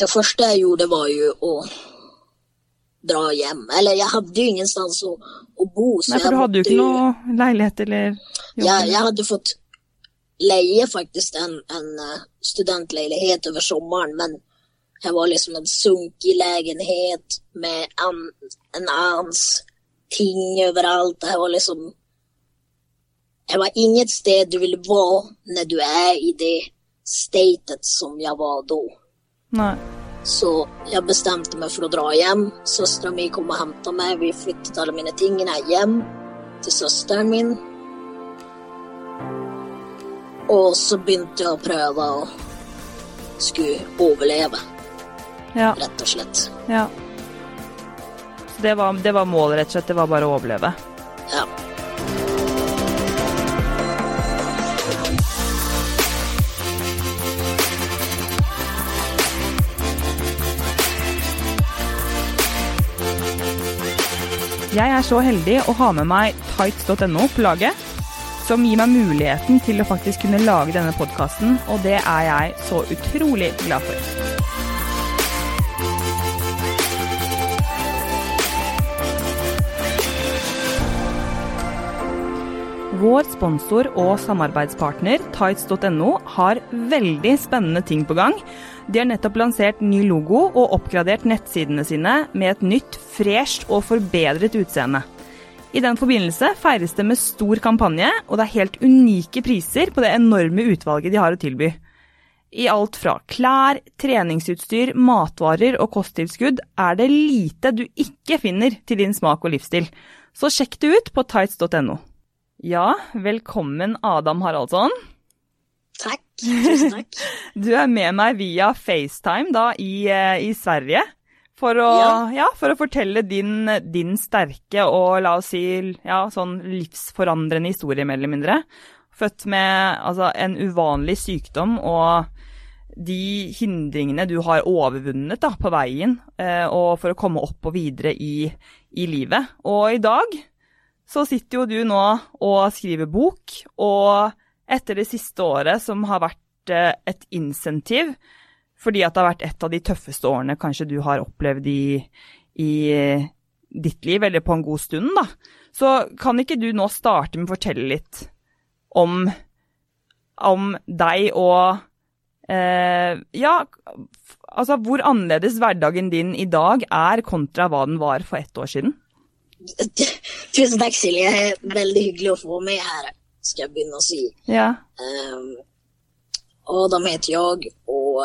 det första jag gjorde var ju att dra hem. Eller jag hade ju ingenstans att, att bo. Nei, for du hadde jo ikke noe leilighet eller? Jag, jag hade fått leie faktiskt en, en studentleilighet studentlägenhet över sommaren men jeg var liksom en sunkig lägenhet med an, en annans ting överallt. Jeg var liksom det var inget sted du vill vara när du är i det statet som jag var då. Nei. Så jeg bestemte meg for å dra hjem. Søstera min kom og henta meg. Vi flyttet alle mine tingene hjem til søsteren min. Og så begynte jeg å prøve å skulle overleve, Ja. rett og slett. ja. Så det var, det var målet, rett og slett. Det var bare å overleve. Ja. Jeg er så heldig å ha med meg tights.no på laget, som gir meg muligheten til å faktisk kunne lage denne podkasten, og det er jeg så utrolig glad for. Vår sponsor og samarbeidspartner tights.no har veldig spennende ting på gang. De har nettopp lansert ny logo og oppgradert nettsidene sine med et nytt, fresht og forbedret utseende. I den forbindelse feires det med stor kampanje, og det er helt unike priser på det enorme utvalget de har å tilby. I alt fra klær, treningsutstyr, matvarer og kosttilskudd er det lite du ikke finner til din smak og livsstil. Så sjekk det ut på tights.no. Ja, velkommen Adam Haraldsson. Tack, tusen. Du er med meg via FaceTime da i, eh, i Sverige. For å, ja. Ja. for å fortelle din, din sterke og la oss si ja, sånn livsforandrende historie, mer eller mindre. Født med altså, en uvanlig sykdom og de hindringene du har overvunnet da, på veien, eh, og for å komme opp og videre i, i livet. Og i dag så sitter jo du nå og skriver bok, og etter det siste året som har vært eh, et insentiv, fordi at det har vært et av de tøffeste årene kanskje du har opplevd i, i eh, ditt liv, eller på en god stund, da. Så kan ikke du nå starte med å fortelle litt om, om deg og eh, Ja, altså hvor annerledes hverdagen din i dag er kontra hva den var for ett år siden? Tusen takk, Silje. det hyggelig å få meg med här. Ska jag börja å säga. Ja. Um, Adam heter jag och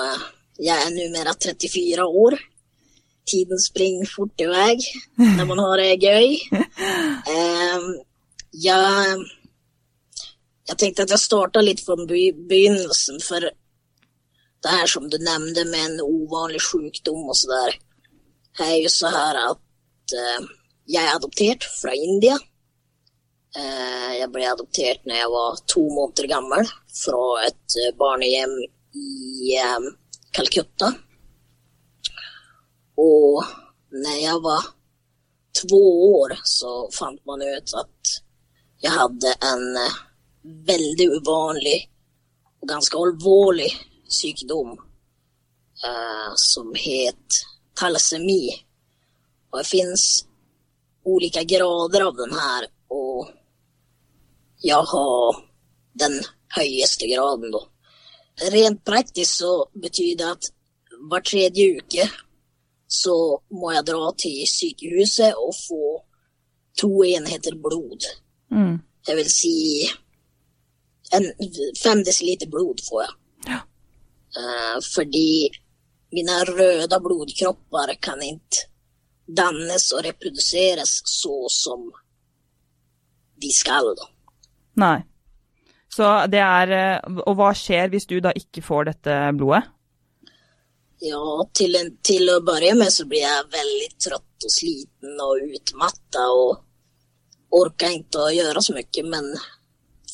jeg jag är numera 34 år. Tiden springer fort iväg när man har det göj. Um, jag, jag tänkte att jag startar lite från begynnelsen för det här som du nämnde med en ovanlig sjukdom och sådär. Det är ju så här att uh, jag är adopterad från Indien. Eh, jeg ble adoptert når jeg var to måneder gammel fra et eh, barnehjem i eh, Calcutta. Og når jeg var to år så fant man ut at jeg hadde en veldig uvanlig og ganske alvorlig sykdom som het talasemi. Og det finnes olika grader av den her, og jeg har den høyeste graden da. Rent praktisk så betyr det at hver tredje uke så må jeg dra til sykehuset og få to enheter blod. Mm. Det vil si en, fem deciliter blod får jeg. Ja. Uh, fordi mine røde blodkropper kan ikke dannes og reproduseres så som de skal. da. Nei. Så det er eh, Og hva skjer hvis du da ikke får dette blodet? Ja, til, en, til å begynne med så blir jeg veldig trøtt og sliten og utmatta og orker ikke å gjøre så mye, men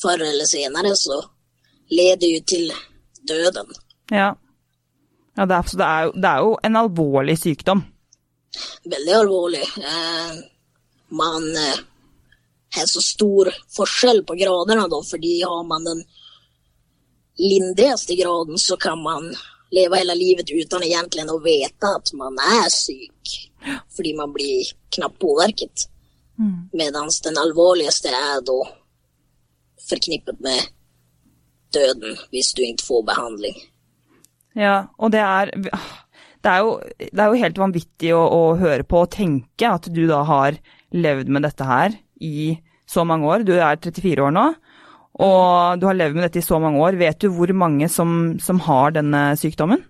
før eller senere så leder det jo til døden. Ja. ja det, er, så det, er jo, det er jo en alvorlig sykdom. Veldig alvorlig. Eh, man eh, har så stor forskjell på gradene da, fordi har man den lindrigste graden så kan man leve hele livet uten egentlig å vite at man er syk. Fordi man blir knappt påverket. Mm. Medan den alvorligste er da forknippet med døden hvis du ikke får behandling. Ja, og det er det er, jo, det er jo helt vanvittig å, å, høre på og tenke at du da har levd med dette her i så mange år. Du er 34 år nå, og du har levd med dette i så mange år. Vet du hvor mange som, som har denne sykdommen?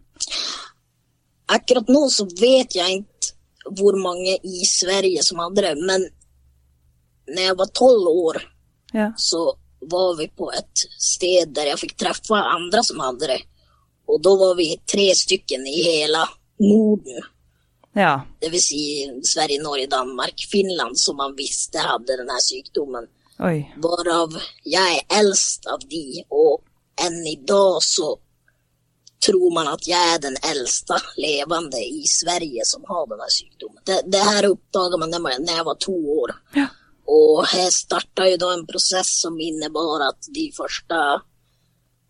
Akkurat nå så vet jeg ikke hvor mange i Sverige som hadde det, men når jeg var tolv år, ja. så var vi på et sted der jeg fikk treffe andre som hadde det. Og da var vi tre stykker i hele Norden. Ja. Det vil si Sverige, Norge, Danmark, Finland, som man visste hadde denne sykdommen. Oi. Hvorav jeg er eldst av de, og enn i dag så tror man at jeg er den eldste levende i Sverige som har denne sykdommen. Det, det her oppdaga man da jeg var to år. Ja. Og her starta jo da en prosess som innebar at de første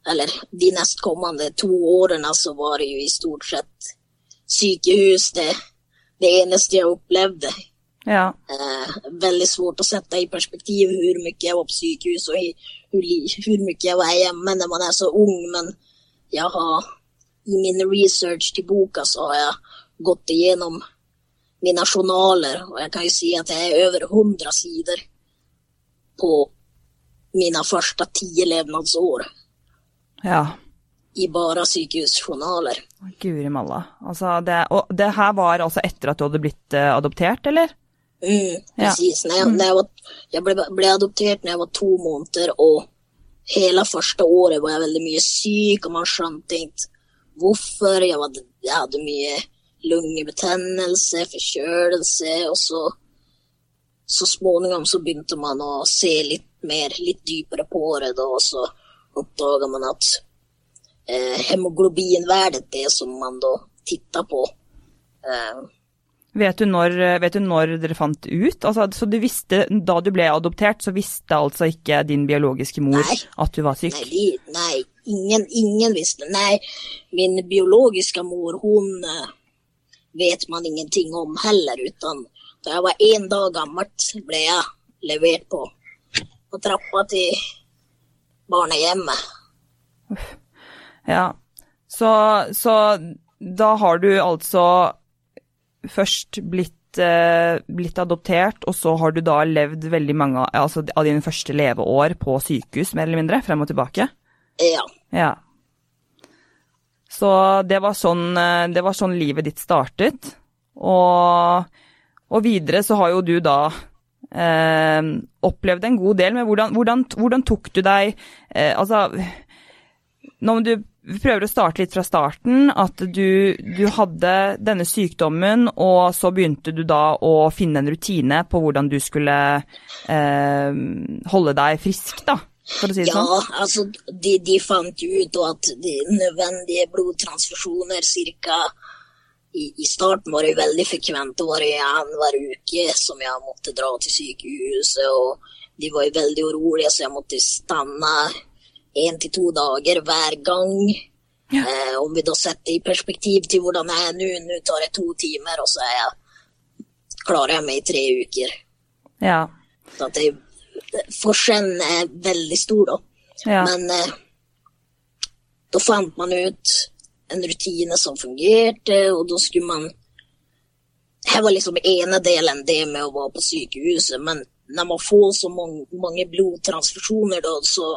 Eller de nestkommende to årene så var det jo i stort sett sykehus det, det eneste jeg opplevde. Ja. Eh, veldig svårt å sette i perspektiv hvor mye jeg var på sykehus og hvor, hvor mye jeg var hjemme når man er så ung, men jeg har i min research til boka så har jeg gått igjennom mine journaler, og jeg kan jo si at jeg er over 100 sider på mine første ti levnadsår. Ja. I bare sykehusjournaler. Guri malla. Altså det, og det her var altså etter at du hadde blitt uh, adoptert, eller? Mm, presis. Ja. Jeg, jeg, var, jeg ble, ble adoptert når jeg var to måneder, og hele første året var jeg veldig mye syk, og man skjønte ikke hvorfor. Jeg, var, jeg hadde mye lungebetennelse, forkjølelse, og så så småningom så begynte man å se litt mer, litt dypere på det, og så oppdaga man at eh, hemoglobinverdet, det som man da titta på eh, Vet du, når, vet du når dere fant ut? Altså, så du visste, Da du ble adoptert, så visste altså ikke din biologiske mor nei, at du var syk? Nei, nei ingen, ingen, visste. Nei, min biologiske mor, hun uh, vet man ingenting om heller. Utan da jeg var én dag gammelt, ble jeg levert på, på trappa til barnehjemmet. Ja, så, så da har du altså først blitt, eh, blitt, adoptert, og så har du da levd veldig mange altså, av dine første leveår på sykehus, mer eller mindre, frem og tilbake? Ja. ja. Så det var, sånn, det var sånn livet ditt startet. Og, og videre så har jo du da eh, opplevd en god del, men hvordan, hvordan, hvordan tok du deg eh, Altså, når du vi prøver å starte litt fra starten. At du, du, hadde denne sykdommen, og så begynte du da å finne en rutine på hvordan du skulle eh, holde deg frisk, da. For å si det ja, sånn. Ja, altså de, de, fant ut at de nødvendige blodtransfusjoner ca. i, i, starten var det veldig frekvent. Det var annenhver uke som jeg måtte dra til sykehuset, og de var veldig urolige, så jeg måtte stanne én til to dager hver gang. Ja. Eh, om vi da setter i perspektiv til hvordan jeg er nå, nå tar det to timer, og så jeg, klarer jeg meg i tre uker. Ja. Så at det, forskjellen er veldig stor, da. Ja. Men eh, da fant man ut en rutine som fungerte, og da skulle man Her var liksom ene delen det med å være på sykehuset, men når man får så mange, mange blodtransfusjoner, da, så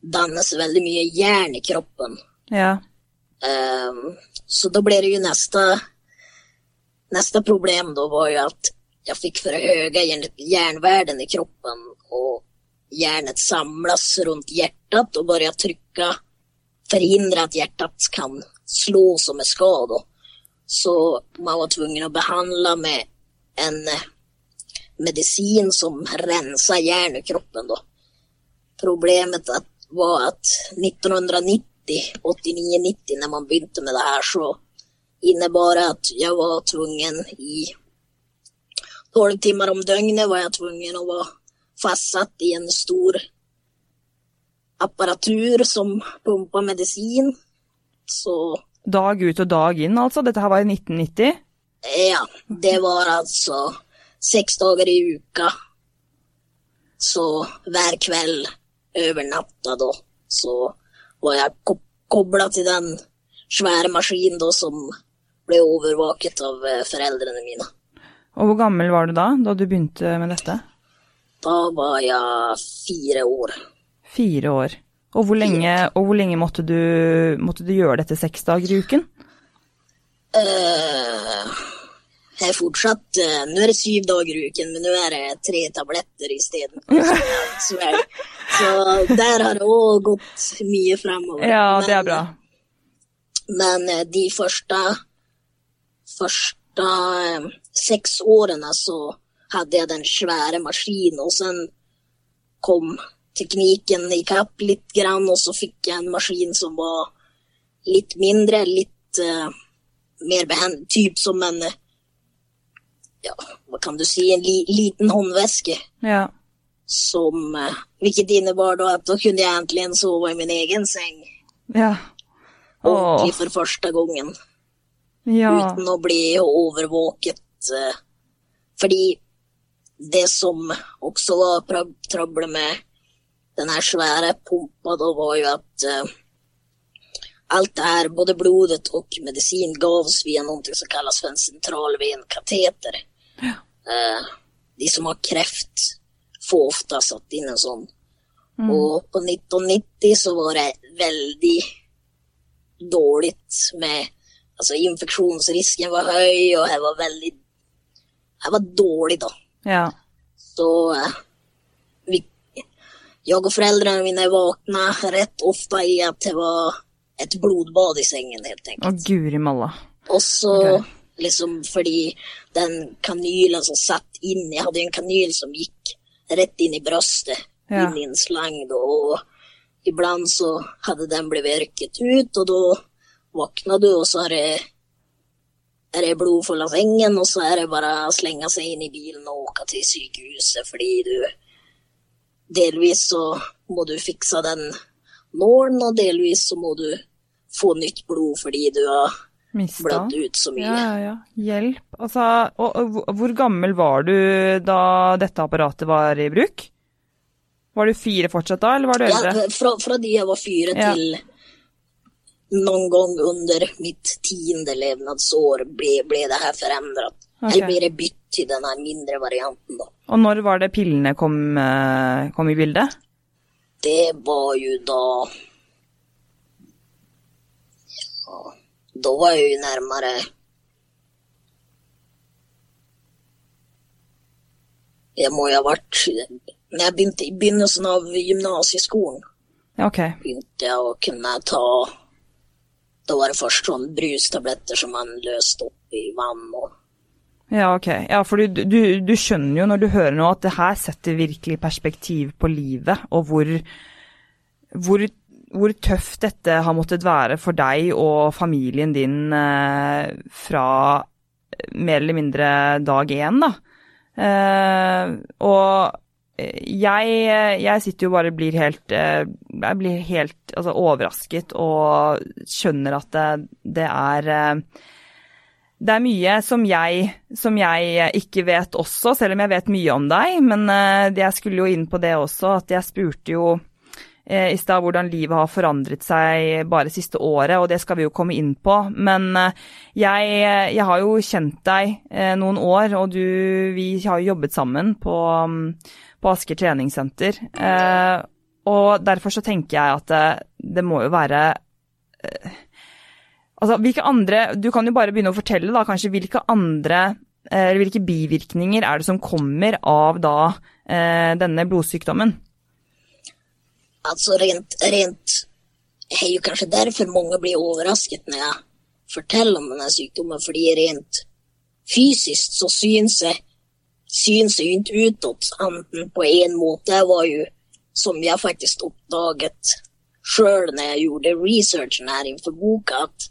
dannes veldig mye jern i kroppen. Ja. Um, så da ble det jo neste Neste problem da var jo at jeg fikk for høye jernvärden i kroppen og jernet samles rundt hjertet og börjar trykke forhindre at hjertet kan slå som det skal. Så man var tvungen å behandle med en medisin som renser jern i kroppen. Då. Problemet at var at 1990, 89-90, når man begynte med det her, så innebar det at jeg var tvungen i tolv timer om døgnet var jeg tvungen å være fastsatt i en stor apparatur som pumpa medisin. Så Dag ut og dag inn, altså? Dette her var i 1990? Ja, det var altså seks dager i uka. Så hver kveld over natta da, så var jeg ko kobla til den svære maskinen da som ble overvåket av eh, foreldrene mine. Og hvor gammel var du da, da du begynte med dette? Da var jeg fire år. Fire år. Og hvor lenge, og hvor lenge måtte, du, måtte du gjøre dette seks dager i uken? Uh, jeg er fortsatt uh, Nå er det syv dager i uken, men nå er det tre tabletter isteden. Så, så der har det òg gått mye fremover. Ja, det er bra. Men uh, de første, første seks årene så hadde jeg den svære maskinen, og så kom teknikken i kapp litt grann, og så fikk jeg en maskin som var litt mindre, litt uh, mer behendig, typ som en ja, hva kan du si, en li, liten håndveske. Ja. Som Hvilket innebar da at da kunne jeg endelig sove i min egen seng. Ja. Ordentlig for første gangen. Ja. Uten å bli overvåket. Uh, fordi det som også var trøbbelet med den her svære pumpa, da var jo at alt allt det her, både blodet og medicin gavs via noe som kalles for en centralvenkateter. Uh, de som har kreft, får ofte satt inn en sånn. Mm. Og på 1990 så var det veldig dårlig med Altså, infeksjonsrisken var høy, og jeg var veldig Jeg var dårlig, da. Ja. Så uh, vi, jeg og foreldrene mine våkna rett ofte i at det var et blodbad i sengen, helt Å, guri malla. Og så Ok. Liksom fordi den kanylen som satt inn Jeg hadde en kanyl som gikk rett inn i brøstet, Ja. inn i en slang, og iblant så hadde den blitt virket ut, og da våkna du, og så er det er det blod full av sengen, og så er det bare å slenge seg inn i bilen og åke til sykehuset, fordi du Delvis så må du fikse den nålen, og delvis så må du få nytt blod fordi du har Mista. ut så mye. Ja, ja. Hjelp. Altså, og, og hvor- gammel var du da dette apparatet var i bruk? Var du fire fortsatt da, eller var du Ja, fra, fra de jeg var fire Ja. til noen gang under mitt tiende levnadsår ble, ble det her forandret. Okay. Eller ble det bytt til den mindre varianten, da. Og når var det pillene kom, eh, kom i bildet? Det var jo da Da var jeg jo nærmere Jeg må jo ha vært Når jeg begynte i begynnelsen av gymnasieskolen, Okay. begynte jeg å kunne ta Da var det først sånn brustabletter som man løste opp i vann og Ja, ok. Ja, for du, du, du skjønner jo når du hører nå at det her setter virkelig perspektiv på livet, og hvor, hvor, hvor tøft dette har måttet være for deg og familien din eh, fra mer eller mindre dag én, da. Eh, og jeg, jeg sitter jo bare og blir helt eh, Jeg blir helt altså, overrasket og skjønner at det, det er eh, det er mye som jeg, som jeg ikke vet også, selv om jeg vet mye om deg. Men eh, jeg skulle jo inn på det også, at jeg spurte jo eh, i stad hvordan livet har forandret seg bare siste året, og det skal vi jo komme inn på. Men eh, jeg, jeg har jo kjent deg eh, noen år, og du, vi har jo jobbet sammen på, mm, på Asker treningssenter. Eh, og derfor så tenker jeg at det, det må jo være Altså, hvilke andre Du kan jo bare begynne å fortelle, da, kanskje hvilke andre eh, hvilke bivirkninger er det som kommer av da eh, denne blodsykdommen? Altså rent, rent Det er jo kanskje derfor mange blir overrasket når jeg forteller om denne sykdommen, fordi rent fysisk så syns jeg syns jeg ikke utåt annet på en måte. Jeg var jo, som jeg faktisk oppdaget sjøl når jeg gjorde researchen her innenfor boka, at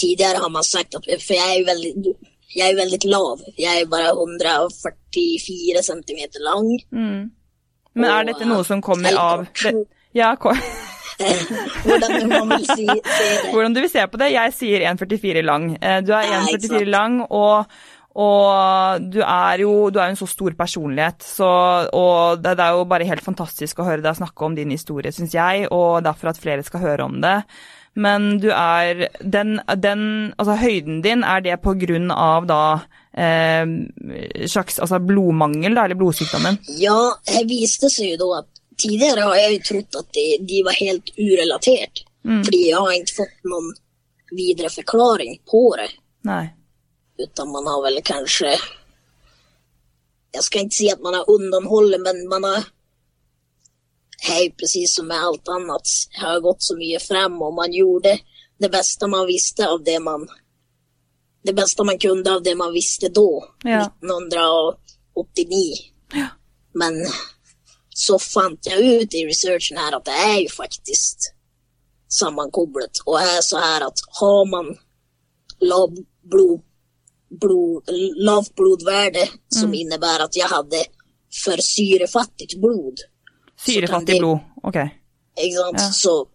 tidligere har man sagt at For jeg er jo veldig, jeg er jo veldig lav. Jeg er bare 144 centimeter lang. Men er dette noe som kommer av Ja, ko- Hvordan si. Hvordan du vil se på det. Jeg sier 1,44 lang. Eh, Du er 1,44 lang, og, og du er jo du er en så stor personlighet. Så, og det, det er jo bare helt fantastisk å høre deg snakke om din historie, syns jeg, og derfor at flere skal høre om det. Men du er den, den Altså, høyden din, er det på grunn av da eh, slags altså blodmangel, da, eller blodsykdommen? Ja, det viste seg jo da at tidligere har jeg jo trodd at de, de var helt urelatert. Fordi jeg har ikke fått noen videre forklaring på det. Nei. Utan man har vel kanskje Jeg skal ikke si at man har underholdt, men man har, Hei, precis som med alt annet, har gått så mye frem, og man gjorde det beste man visste av det man, det bästa man kunde av det man visste då, Ja. 1989. Men så fant jeg ut i researchen her at det er jo faktisk sammankoblet. Og det er så her at har man lav blod, blod, lavt blodverde som innebär att jag hade för syrefattigt blod. Syrefattig blod. Ok. Ikke sant? Ja. Så,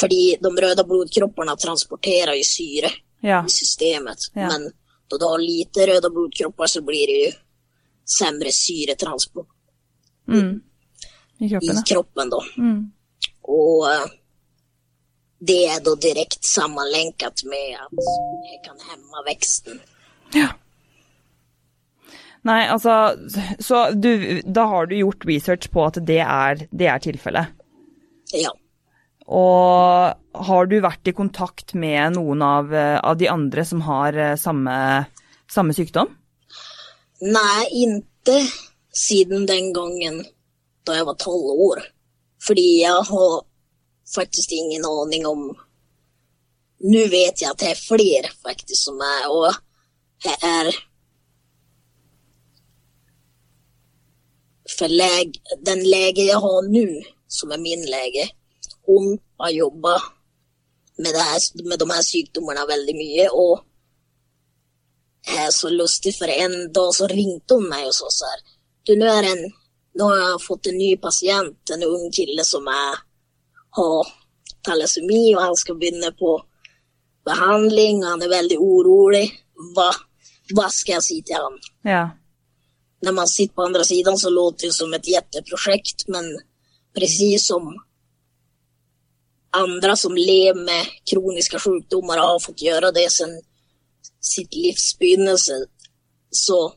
fordi de røde blodkropparna transporterar ju syre Ja. i systemet. Ja. Men då du har lite röda blodkroppar så blir det ju sämre syretransport Mm. I kroppen, i kroppen då. Mm. Och eh, det är då direkt sammanlänkat med att det kan hämma växten. Ja. Nei, altså Så du, da har du gjort research på at det er, det er tilfellet. Ja. Og har du vært i kontakt med noen av, eh, av de andre som har eh, samme, samme sykdom? Nei, ikke siden den gangen da jeg var 12 år. Fordi jeg har faktisk ingen aning om... Nå vet jeg at det er flere faktisk som er Og jeg er For läge, den lege jeg har nå, som er min läge, hon har jobba med, med de her sjukdomarna veldig mye. Og er så lustig, for en dag så ringte hun meg og sa så. Du nå er en, nå har jeg fått en ny patient, en ung kille som er, har talasemi og han skal begynne på behandling og han er veldig orolig. Hva, hva skal jeg si til han? Ja. Når man sitter på andre siden, så låter det som et jätteprojekt men precis som andra som lever med kroniska sjukdomar och har fått göra det sedan sitt livs begynnelse. Så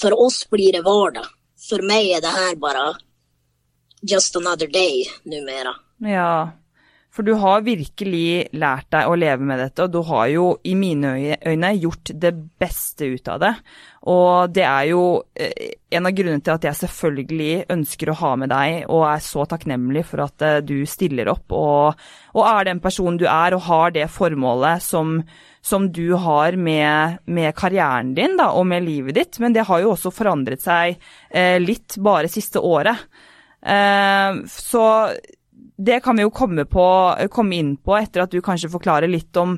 för oss blir det vardag. För mig är det här bara just another day numera. Ja, for du har virkelig lært deg å leve med dette, og du har jo i mine øyne gjort det beste ut av det. Og det er jo eh, en av grunnene til at jeg selvfølgelig ønsker å ha med deg, og er så takknemlig for at eh, du stiller opp og, og er den personen du er, og har det formålet som, som du har med, med karrieren din da, og med livet ditt. Men det har jo også forandret seg eh, litt bare siste året. Eh, så det kan vi jo komme, på, komme inn på etter at du kanskje forklarer litt om,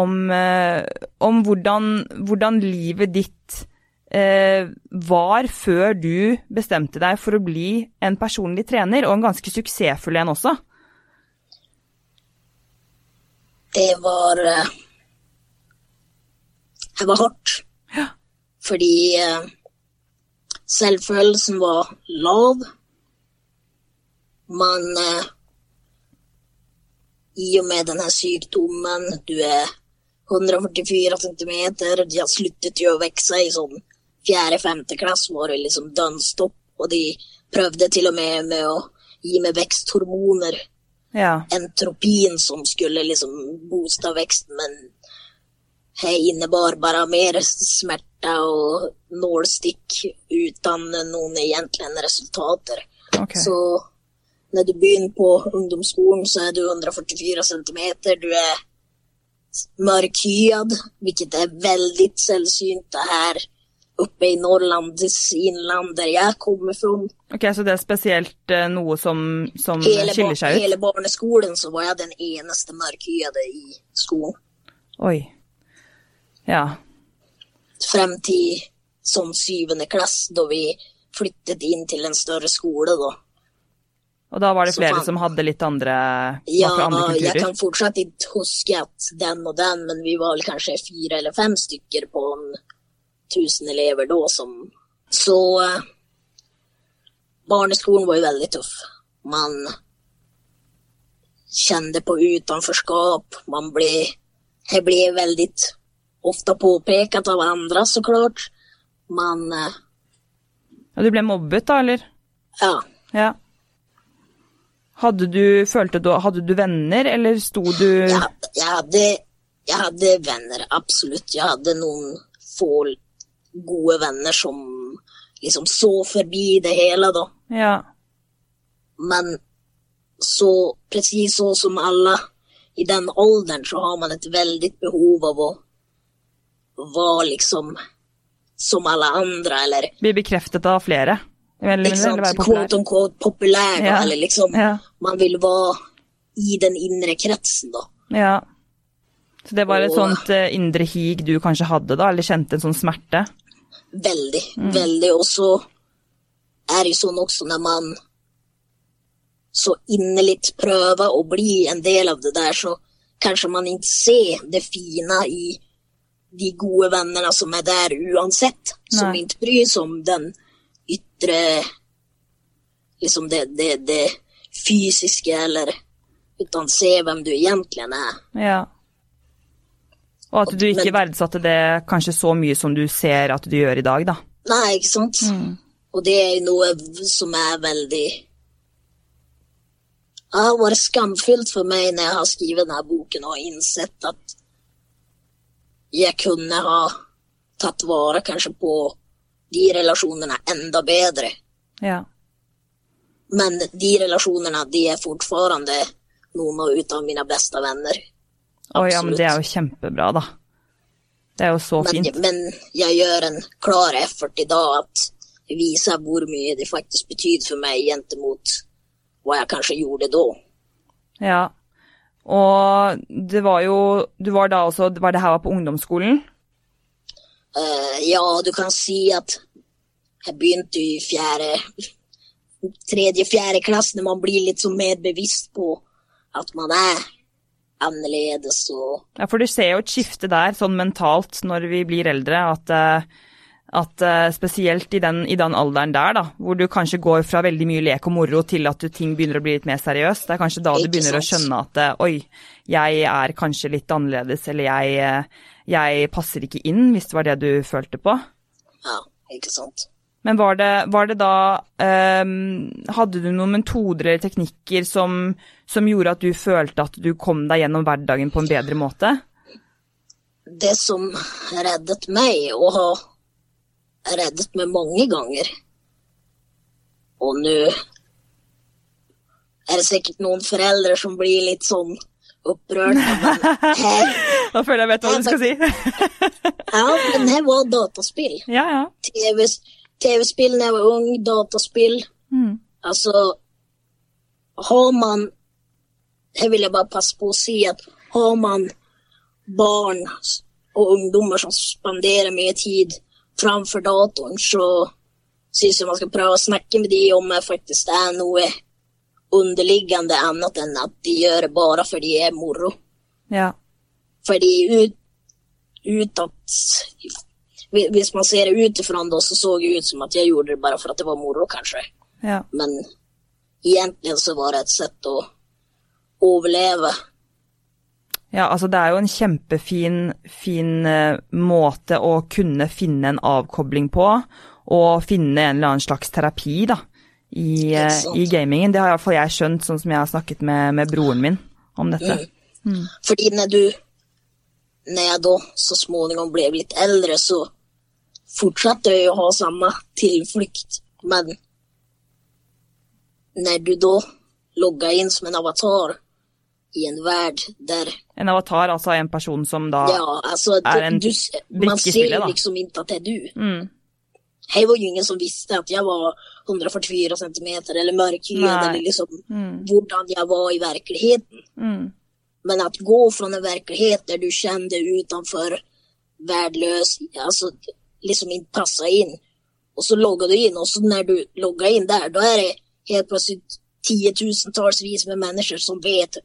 om, eh, om hvordan, hvordan livet ditt eh, var før du bestemte deg for å bli en personlig trener, og en ganske suksessfull en også. Det var eh, Det var hardt. Ja. Fordi eh, selvfølelsen var lav. Man I og med denne sykdommen Du er 144 centimeter. De har sluttet å vokse i sånn fjerde-femte klasse, var det liksom dønn stopp. Og de prøvde til og med med å gi meg veksthormoner Ja. entropin som skulle liksom boosta veksten, men det innebar bare mer smerte og nålstikk uten noen egentlige resultater. Okay. Så när du begynner på ungdomsskolen, så er du 144 centimeter, du er mörkhyad, hvilket er veldig selvsynt her oppe i Norrlands innland, der jeg kommer fra. Ok, Så det er spesielt eh, noe som, som Hele, skiller seg ut? hele barneskolen så var jeg den eneste mörkhyade i skolen. Oi. Ja. Frem til sånn syvende klass, da vi flyttet inn til en større skole, da. Og da var det flere som hadde litt andre, Ja, andre jeg kan fortsatt ikke huske at den og den, men vi var vel kanskje fire eller fem stykker på en tusen elever da som Så eh, barneskolen var jo veldig tøff. Man kjente på utenforskap. Man ble Jeg ble veldig ofte påpekt av andre, så klart. Man Ja, du ble mobbet, da, eller? Ja. Ja. Hadde du, følte du, hadde du venner, eller sto du Jeg, jeg, hadde, jeg hadde venner, absolutt. Jeg hadde noen få gode venner som liksom så forbi det hele, da. Ja. Men så, precis så som alle i den alderen, så har man et veldig behov av å være liksom som alle andre, eller Bli bekreftet av flere? Eller, ikke sant, populær? quote unquote populær, da, Ja. eller liksom Ja. Man vil være i den indre kretsen, da. ja. Så det var et Og- sånt eh, indre hig du kanskje hadde, da? Eller kjente en sånn smerte? Veldig, veldig. Og så er det jo sånn også når man så innerlig prøver å bli en del av det der, så kanskje man ikke ser det fine i de gode vennene som er der uansett. Som Nei. ikke bryr seg om den ytre Liksom det, det, det fysiske, eller Utan se hvem du egentlig er. Ja. Og at du ikke verdsatte det kanskje så mye som du ser at du gjør i dag, da. Nei, ikke sant? Og det er noe som er veldig Det har vært skamfullt for meg når jeg har skrevet denne boken og innsett at jeg kunne ha tatt vare kanskje på de relasjonene enda bedre. Ja. Men de relasjonene de er fortfarande noen ut av mine beste venner. Oi, ja, men det er jo kjempebra, da. Det er jo så Men, fint. men jeg gjør en klar effort i dag at vise hvor mye det faktisk betyr for meg gjentemot hva jeg kanskje gjorde da. Ja. Og det var jo Du var da også Var det her var på ungdomsskolen? Eh, ja, du kan si at jeg begynte i fjerde Tredje-fjerde klasse når man blir litt så mer bevisst på at man er annerledes og Ja, for du ser jo et skifte der, sånn mentalt, når vi blir eldre, at, eh, at uh, spesielt i den, i den alderen der, da, hvor du kanskje går fra veldig mye lek og moro til at du, ting begynner å bli litt mer seriøst, det er kanskje da du begynner å skjønne at eh, oi, jeg er kanskje litt annerledes, eller jeg, eh, jeg passer ikke inn, hvis det var det du følte på. Ja, ikke sant. Men var det, var det da um, Hadde du noen metoder eller teknikker som, som gjorde at du følte at du kom deg gjennom hverdagen på en bedre måte? Det som reddet meg, og har reddet meg mange ganger Og nå er det sikkert noen foreldre som blir litt sånn opprørt. Da føler jeg vet hva du skal si. ja, men det var dataspill. ja, ja. TV TV-spill når jeg var ung, dataspill. Mm. Altså Har man Her vil jeg bare passe på å si at har man barn og ungdommer som spanderer mye tid framfor datoren, så syns jeg man skal prøve å snakke med dem om det faktisk er noe underliggende annet enn at de gjør det bare fordi det er moro. ja. Fordi ut, utad Hvis man ser det utifra, da, så så det ut som at jeg gjorde det bare for at det var moro, kanskje. ja. Men egentlig så var det et sett å overleve. Ja, altså det er jo en kjempefin fin, eh, måte å kunne finne en avkobling på, og finne en eller annen slags terapi, da, i, eh, i gamingen. Det har iallfall jeg skjønt, sånn som jeg har snakket med, med broren min om dette. Fordi når du, når jeg da så småningom ble litt eldre, så fortsatte jeg å ha samme tilflukt, Men når du da loggar inn som en avatar i en verd der En avatar, altså en person som da ja, altså, er en brikke man ser jo liksom ikke at det er du. mm, Här var jo ingen som visste at jeg var 144 centimeter eller mörkhyad eller liksom mm, hvordan jeg var i virkeligheten. mm, Men å gå fra en virkelighet der du kände utenfor, verdløs, altså liksom ikke passa inn, og så loggar du inn, og så når du loggar inn der, da er det helt plutselig tiotusentals med mennesker som vet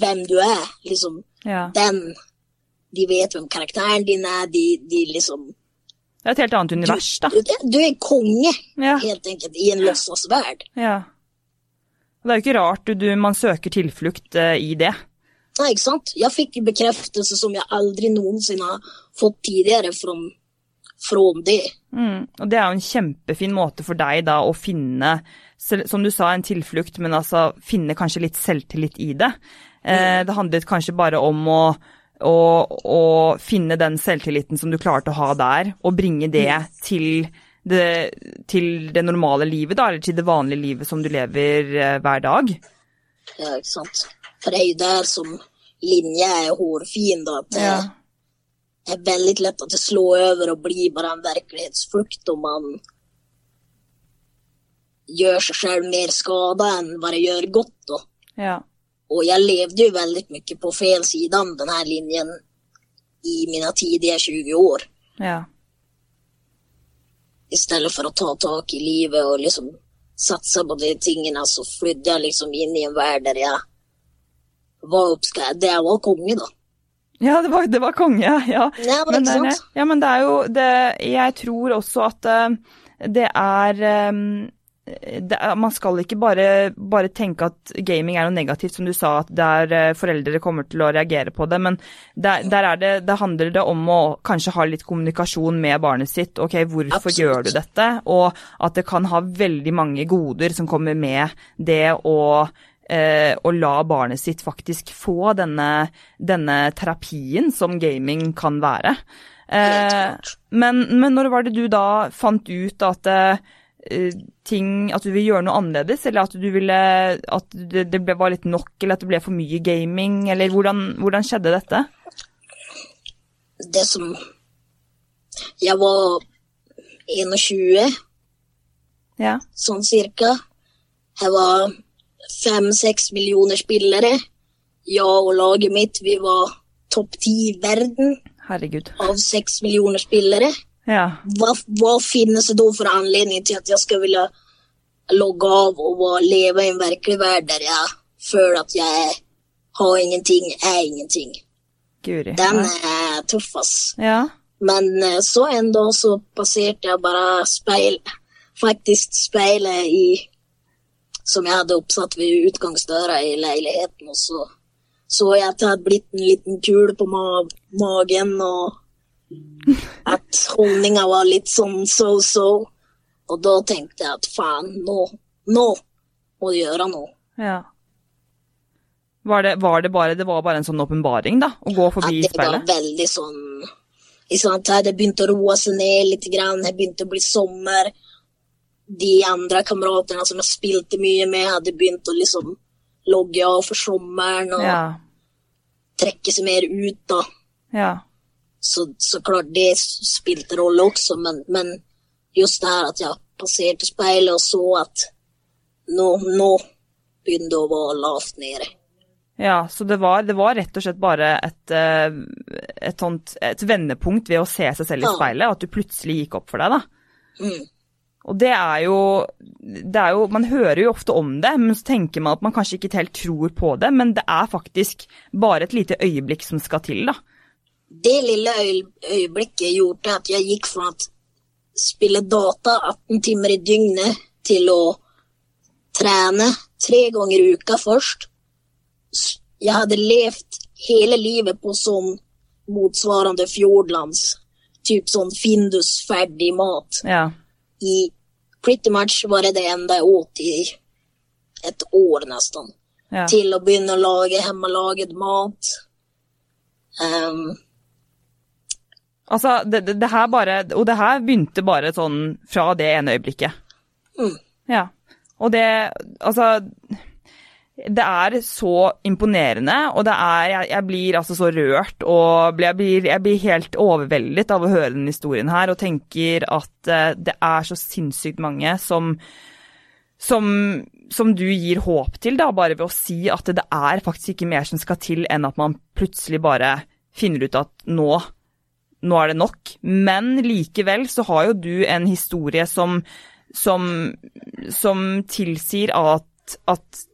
vem du er. Liksom, Ja. den, de vet hvem karakteren din er, de, de liksom Det er et helt annet univers, da. Du, du er konge, Ja. helt enkelt, i en låtsasverd. ja. Det er jo ikke rart du, du, man søker tilflukt uh, i det. Nei, ikke sant? Jeg fikk bekreftelse som jeg aldri noensinne har fått tidligere fra, fra det. Mm. Og det er jo en kjempefin måte for deg da å finne, som du sa, en tilflukt, men altså finne kanskje litt selvtillit i det. Eh, det handlet kanskje bare om å, å, å finne den selvtilliten som du klarte å ha der, og bringe det til det, til det normale livet, da, eller til det vanlige livet som du lever eh, hver dag. Ja, ikke sant? For det er jo der som linja er hårfin, da. At det er veldig lett at det slår over og blir bare en virkelighetsflukt om man gjør seg selv mer skada enn bare gjør godt. da. Ja. Og jeg levde jo veldig mye på feil side av denne linjen i mine tidlige 20 år. Ja. Stedet for å ta tak i livet og liksom satse på de tingene, så flydde jeg liksom inn i en verden der jeg var oppskrevet. Det var konge, da. Ja, det var, det var konge, ja. Ja, men ikke det- sant? Ja, men det er jo det Jeg tror også at eh, det er eh, det er, man skal ikke bare, bare tenke at gaming er noe negativt, som du sa, at der eh, foreldre kommer til å reagere på det. Men der, der er det, det handler det om å kanskje ha litt kommunikasjon med barnet sitt. Ok, hvorfor Absolutt. gjør du dette? Og at det kan ha veldig mange goder som kommer med det å eh, å la barnet sitt faktisk få denne, denne terapien som gaming kan være. Eh, men, men når var det du da fant ut at eh, ting At du vil gjøre noe annerledes, eller at du ville At det, det ble, var litt nok, eller at det ble for mye gaming, eller hvordan, hvordan skjedde dette? Det som Jeg var 21, Ja. sånn cirka. Jeg var fem-seks millioner spillere. Jeg og laget mitt, vi var topp ti i verden Herregud. av seks millioner spillere. Ja. Hva, hva finnes det da for anledning til at jeg skal ville logge av og leve i en virkelig verden der jeg føler at jeg har ingenting, er ingenting? Guri. Den Ja. er tøff, ass. ja. Men eh, så en dag så passerte jeg bare speil, faktisk speilet i som jeg hadde oppsatt ved utgangsdøra i leiligheten, og så så jeg at det hadde blitt en liten kule på ma magen, og at holdninga var litt sånn so-so. Og da tenkte jeg at faen, nå, nå må du gjøre noe. ja. Var det, var det bare Det var bare en sånn åpenbaring, da? Å gå At det det var veldig sånn liksom? Det begynte å roe seg ned litt, grann. det begynte å bli sommer. De andre kameratene som jeg spilte mye med, hadde begynt å liksom logge av for sommeren og Ja. trekke seg mer ut. da. Ja. Så, så klart det spilte rolle også, men, men just det her at jeg passerte speilet og så at nå, nå begynte det å være lavt nede. Ja, så det var, det var rett og slett bare et, eh, et, sånt, et vendepunkt ved å se seg selv i speilet, at du plutselig gikk opp for deg, da. Mm. Og det er jo Det er jo Man hører jo ofte om det, men så tenker man at man kanskje ikke helt tror på det, men det er faktisk bare et lite øyeblikk som skal til, da. Det lille øyeblikket gjorde at jeg gikk fra å spille data 18 timer i dygnet til å trene tre ganger i uka først. Jeg hadde levd hele livet på sånn motsvarende Fjordlands, typ sånn Findus ferdig mat. Ja. I pretty much var det det enda jeg åt i et år nesten. Ja. Til å begynne å lage hjemmelaget mat. Um, Altså, det, det, det her bare Og det her begynte bare sånn fra det ene øyeblikket. Mm. Ja. Og det Altså det er så imponerende, og det er Jeg, jeg blir altså så rørt og jeg, blir, jeg blir helt overveldet av å høre den historien her, og tenker at eh, det er så sinnssykt mange som som, som du gir håp til, da, bare ved å si at det er faktisk ikke mer som skal til enn at man plutselig bare finner ut at nå nå er det nok. Men likevel så har jo du en historie som, som, som tilsier at at,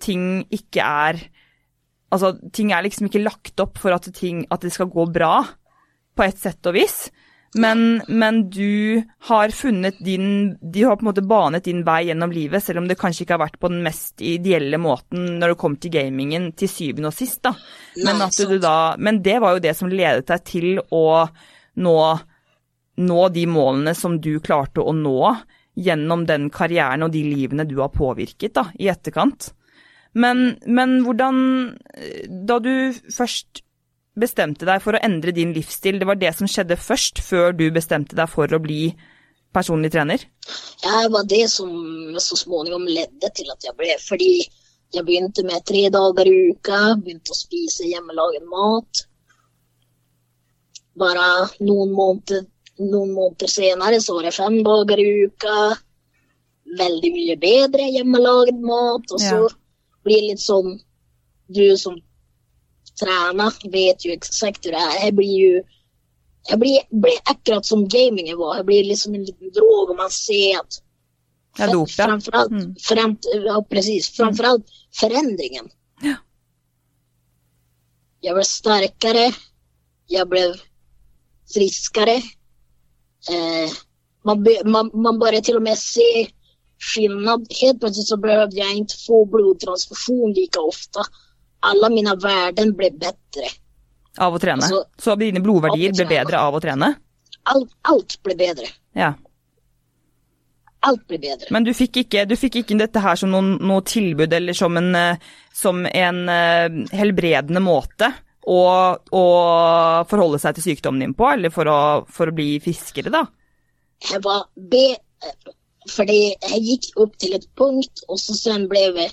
ting ikke er Altså, ting er liksom ikke lagt opp for at, ting, at det skal gå bra, på et sett og vis. Men, men, du har funnet din Du har på en måte banet din vei gjennom livet, selv om det kanskje ikke har vært på den mest ideelle måten når det kom til gamingen til syvende og sist, da. Men, da, men det var jo det som ledet deg til å nå, nå de målene som du klarte å nå gjennom den karrieren og de livene du har påvirket da, i etterkant. Men, men hvordan Da du først bestemte deg for å endre din livsstil, det var det som skjedde først, før du bestemte deg for å bli personlig trener? Ja, det var det som så småningom ledde til at jeg ble Fordi jeg begynte med tre dager i uka, begynte å spise hjemmelaget mat. Bare noen måneder, noen måneder senere så var det fem dager i uka. Veldig mye bedre hjemmelaget mat. Og så ja blir litt sånn Du som trener, vet jo exakt hur det er. Jeg blir jo jeg blir, blir akkurat som gamingen var. Jeg blir liksom en liten drog, og man ser at Ja, dop, ja. Framförallt, mm. fram, ja, precis. Framförallt förändringen. Ja. Jag blev starkare. Jag blev friskare. Eh, man, man, man började till och med se skillnad. Helt plötsligt så behövde jag inte få blodtransfusion lika ofta. Alla mina värden blev bättre. Av å trene? Altså, så dine blodverdier ble bedre av å trene? Alt, alt ble bedre. Ja. Alt ble bedre. Men du fikk ikke, du fikk ikke dette her som noen, noe tilbud eller som en, eh, som en uh, helbredende måte å, å, forholde seg til sykdommen din på, eller for å, for å bli friskere, da? Jeg var be fordi jeg gikk opp til et punkt, og så sen ble det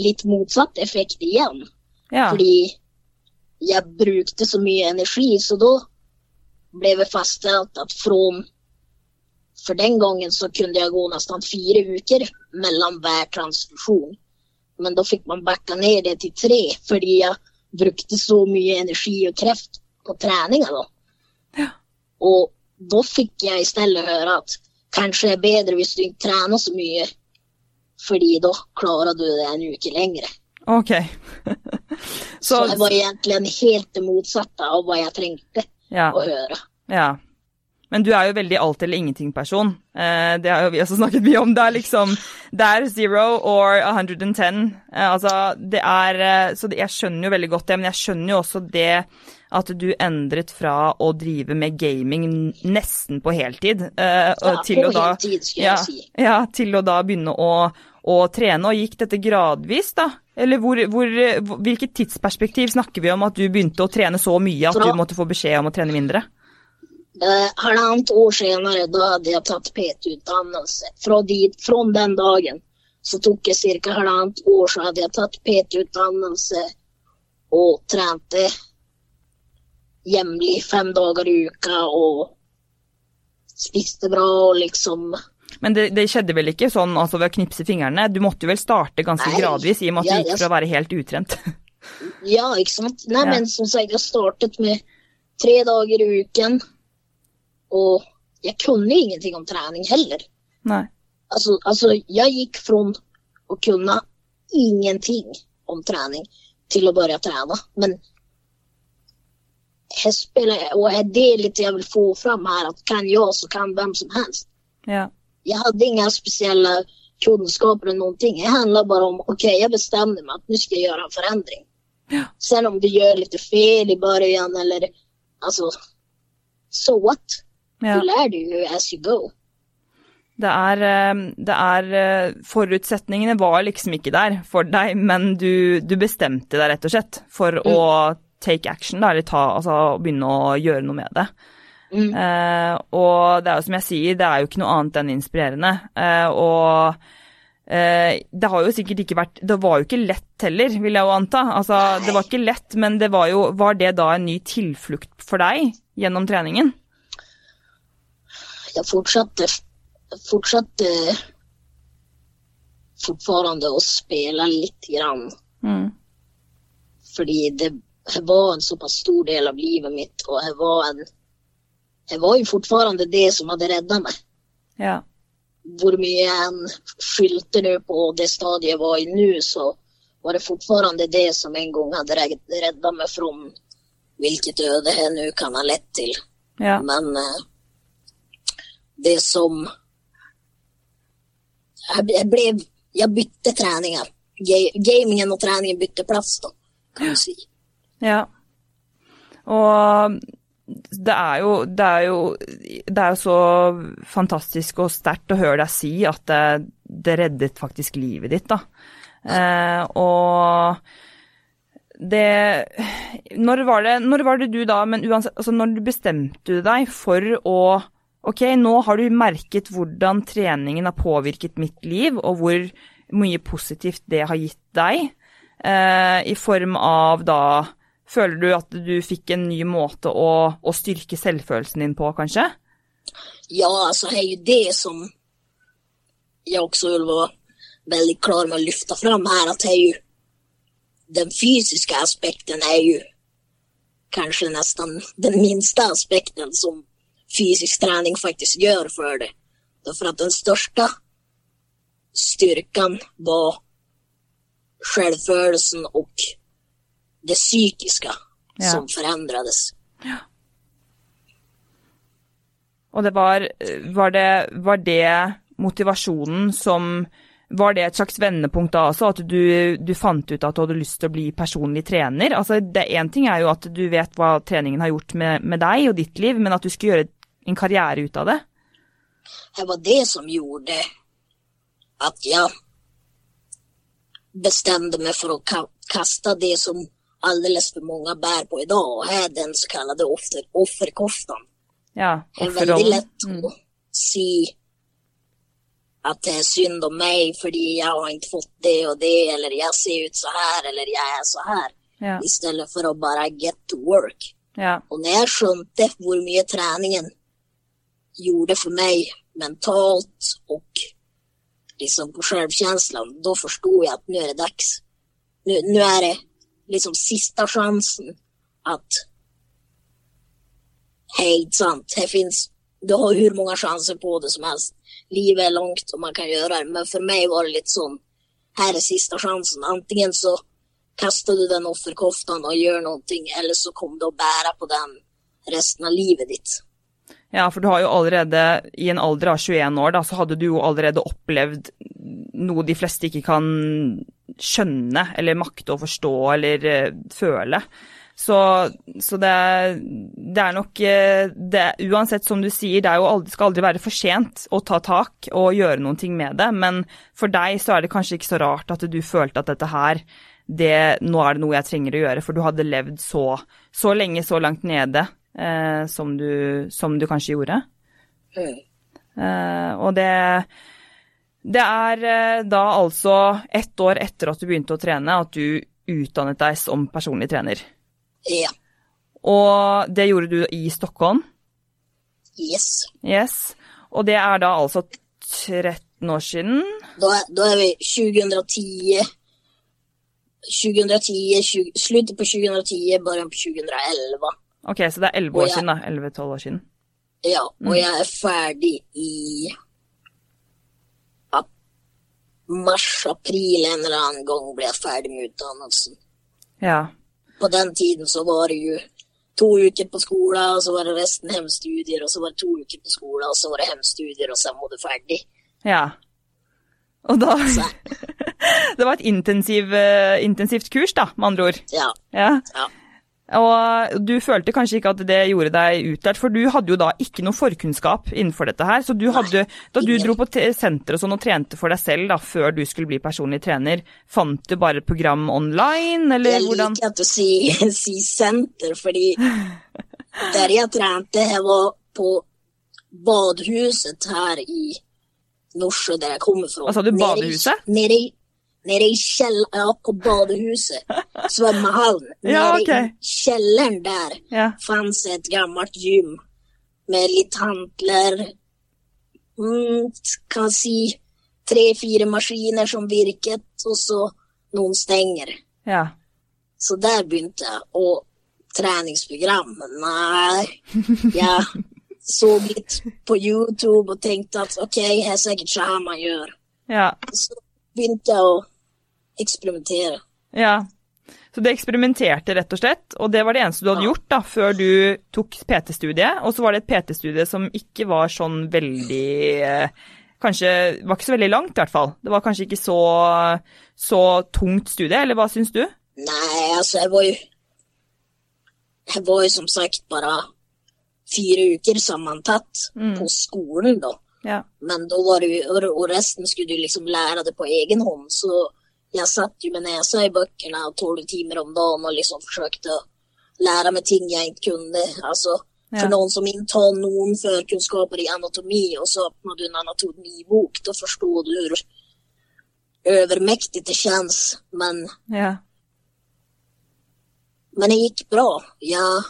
litt motsatt effekt igjen. Ja. Fordi jeg brukte så mye energi, så da ble det fastsatt at fra For den gangen så kunne jeg gå nesten fire uker mellom hver transfusjon. Men da fikk man backa ned det til tre, fordi jeg brukte så mye energi og kreft på treninga. da. Ja. Og da fikk jeg i stedet høre at kanskje det er bedre hvis du ikke trener så mye, fordi da klarer du det en uke lengre. Ok. så, så det var egentlig en helt det motsatte av hva jeg trengte ja. å høre. Ja. Men du er jo veldig alt eller ingenting-person. Eh, det har jo vi også snakket mye om. Det er liksom Det er zero or 110. Eh, altså, det er Så Så jeg skjønner jo veldig godt det, men jeg skjønner jo også det at du endret fra å drive med gaming nesten på heltid ja, til, på å da, heltid, ja, si. ja, til å da begynne å, å, trene. Og gikk dette gradvis, da? Eller hvor, hvor, hvilket tidsperspektiv snakker vi om at du begynte å trene så mye at du måtte få beskjed om å trene mindre? Uh, halvannet år senere, da hadde jeg tatt PT-utdannelse. Fra, fra, den dagen så tok jeg ca. halvannet år, så hadde jeg tatt PT-utdannelse og trente jevnlig fem dager i uka og spiste bra og liksom Men det, det, skjedde vel ikke sånn altså ved å knipse fingrene? Du måtte jo vel starte ganske Nei, gradvis i og med at ja, du gikk fra å være helt utrent? ja, ikke sant. Nei, ja. men som sagt, jeg startet med tre dager i uken. Og jeg kunne ingenting om trening heller. Nei. Altså, altså jeg gikk fra å kunne ingenting om trening til å begynne å trene. Men jeg spiller, og det er litt det jeg vil få fram her, at kan jeg, så kan hvem som helst. Ja. Jag hade inga speciella kunskaper eller någonting. Det handlar bara om, okej okay, jag bestämde mig att nu ska jag göra en förändring. Ja. Sen om du gör lite fel i början eller alltså, so what? Ja. Du lär dig ju as you go. Det er, eh, det er, eh, Forutsetningene var liksom ikke der for deg, men du, du bestemte deg rett og slett for mm. å take action, da, eller ta, altså, begynne å gjøre noe med det. Mm. Uh, og det er jo som jeg sier, det er jo ikke noe annet enn inspirerende. Uh, og uh, det har jo sikkert ikke vært Det var jo ikke lett heller, vil jeg jo anta. Altså, det var ikke lett, men det var jo Var det da en ny tilflukt for deg gjennom treningen? Jeg fortsatte, fortsatte fortfarande å spille litt grann. Mm. Fordi det det var en såpass stor del av livet mitt og jeg var en Det var jo fortfarande det som hadde redda meg. Ja. hvor mye jeg enn skyldte nå på det stadiet jeg var i nå, så var det fortfarande det som en gang hadde räddat meg fra hvilket øde jeg nå kan ha lett til. Ja. Men eh, det som jeg, ble Jeg bytte treninger. Gamingen og treningen bytte plass, da, kan du si. Ja. Og det er jo Det er jo, det er så fantastisk og sterkt å høre deg si at det, det reddet faktisk livet ditt, da. Eh, og det når var det, når var det du da Men uansett, altså når du bestemte deg for å Ok, nå har du merket hvordan treningen har påvirket mitt liv, og hvor mye positivt det har gitt deg, eh, i form av da Føler du at du fikk en ny måte å, å styrke selvfølelsen din på, kanskje? Ja, altså, det er jo det som jeg også vil være veldig klar med å lyfte fram her, at det er jo den fysiske aspekten er jo kanskje nesten den minste aspekten som fysisk trening faktisk gjør for det. Därför at den største styrken var selvfølelsen og det psykiske Ja. som forandres. Og det var, var det, var det motivasjonen som Var det et slags vendepunkt da også, at du, du fant ut at du hadde lyst til å bli personlig trener? Altså, det Én ting er jo at du vet hva treningen har gjort med, med deg og ditt liv, men at du skulle gjøre en karriere ut av det? Det var det som gjorde at jeg bestemte meg for å kaste det som alldeles for mange bærer på i dag, og er den kallade offer, offerkoftan. Ja, Det er väldigt lett Mm. å si at det er synd om meg fordi jeg har ikke fått det og det, eller jeg ser ut så her, eller jeg er så her, Ja, i stedet for å bare get to work. ja, Og når jeg skjønte hvor mye treningen gjorde for meg mentalt og liksom på självkänslan, da förstod jeg at nå er det dags. Nu, nå er det liksom sista sjansen at Hei, sant, Det finns, du har hur många chanser på det som helst. Livet er langt og man kan gjøre det, men for meg var det litt sånn, her er sista sjansen. Antingen så kaster du den offerkoftan og gjør noe, eller så kommer du å bære på den resten av livet ditt. Ja, for du har jo allerede, i en alder av 21 år, da, så hadde du jo allerede opplevd noe de fleste ikke kan skjønne, eller makte å forstå, eller eh, føle. Så, så det, det er nok eh, det, Uansett, som du sier, det aldri, skal aldri være for sent å ta tak og gjøre noen ting med det, men for deg så er det kanskje ikke så rart at du følte at dette her det, nå er det noe jeg trenger å gjøre, for du hadde levd så, så lenge, så langt nede eh, som, du, som du kanskje gjorde. Mm. Eh, og det, det er eh, da altså ett år etter at du begynte å trene, at du utdannet deg som personlig trener. Ja, Og det gjorde du i Stockholm. yes. Yes. Og det er da altså 13 år siden. Da, da er vi 2010 2010, 20, slutet på 2010, början på 2011. Ok, så det er elleve år jeg- siden, da. 11-12 år siden. Ja, og jeg er ferdig i mars-april en eller annen gang ble jeg ferdig med utdannelsen. Ja. På den tiden så var det jo to uker på skolen, og så var det resten hjemstudier, og så var det to uker på skolen, og så var det hjemstudier, og så var det ferdig. Ja. Og da Det var et intensiv, eh, intensivt kurs, da, med andre ord. ja, Ja. ja. Og du følte kanskje ikke at det gjorde deg utlært, for du hadde jo da ikke noe forkunnskap innenfor dette her. Så du hadde, da du dro på senter og sånn og trente for deg selv da, før du skulle bli personlig trener, fant du bare et program online, eller Jeg hvordan? liker at du sier si senter, fordi der jeg trente, jeg var på badehuset her i Norsjø, der jeg kommer fra. Hva sa du, badehuset? Nede i, nede i kjelleren på badehuset. Svømmehallen. Ja, Nede ok. i kjelleren der Ja. fanns et gammelt gym med litt hantler. Mm, kan si tre-fire maskiner som virket, og så noen stenger. ja. Så der begynte jeg. Og treningsprogram Nei. Jeg så litt på YouTube og tenkte at ok, det er sikkert så her man gjør. Ja. Så begynte jeg å eksperimentere. ja. Så du eksperimenterte rett og slett, og det var det eneste du hadde gjort da, før du tok PT-studiet. Og så var det et PT-studie som ikke var sånn veldig eh, Kanskje var ikke så veldig langt, i hvert fall. Det var kanskje ikke så, så tungt studie, eller hva syns du? Nei, altså, jeg var jo Jeg var jo som sagt bare fire uker sammantatt på skolen, da. Ja. Men da var det jo, og resten skulle du liksom lære det på egen hånd. Så jeg satt jo med nesa i bøkene tolv timer om dagen og liksom å lære meg ting jeg ikke kunne. Altså, Ja. for noen som ikke har noen førkunnskaper i anatomi, og så åpner du en anatomibok, da forstår du hvor overmektig det kjennes. Men, Ja. men det gikk bra. Jeg,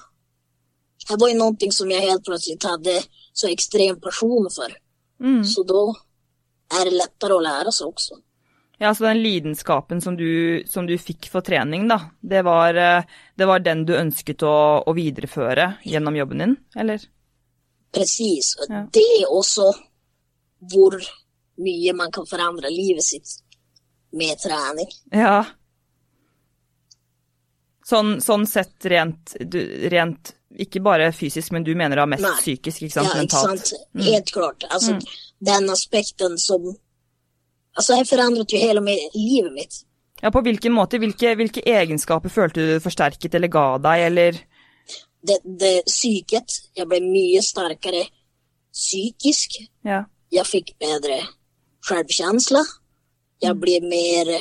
det var jo noe som jeg helt plutselig hadde så ekstrem passion for. Mm. Så da er det lettere å lære seg også. Ja, så den lidenskapen som du, som du fikk for trening, da, det var, eh, det var den du ønsket å, å videreføre gjennom jobben din, eller? Precis. Og Ja. Det er også hvor mye man kan forandre livet sitt med trening. Ja. Sånn, sånn sett rent, du, rent Ikke bare fysisk, men du mener da mest Nei. psykisk, ikke sant? Ja, ikke Mentalt. sant? Helt klart. Altså, Den aspekten som Altså, jeg forandret jo hele livet mitt. Ja, på hvilken måte? Hvilke, hvilke egenskaper følte du forsterket eller ga deg, eller Det, det psyket. Jeg ble mye sterkere psykisk. Ja. Jeg fikk bedre selvkjensle. Jeg ble mer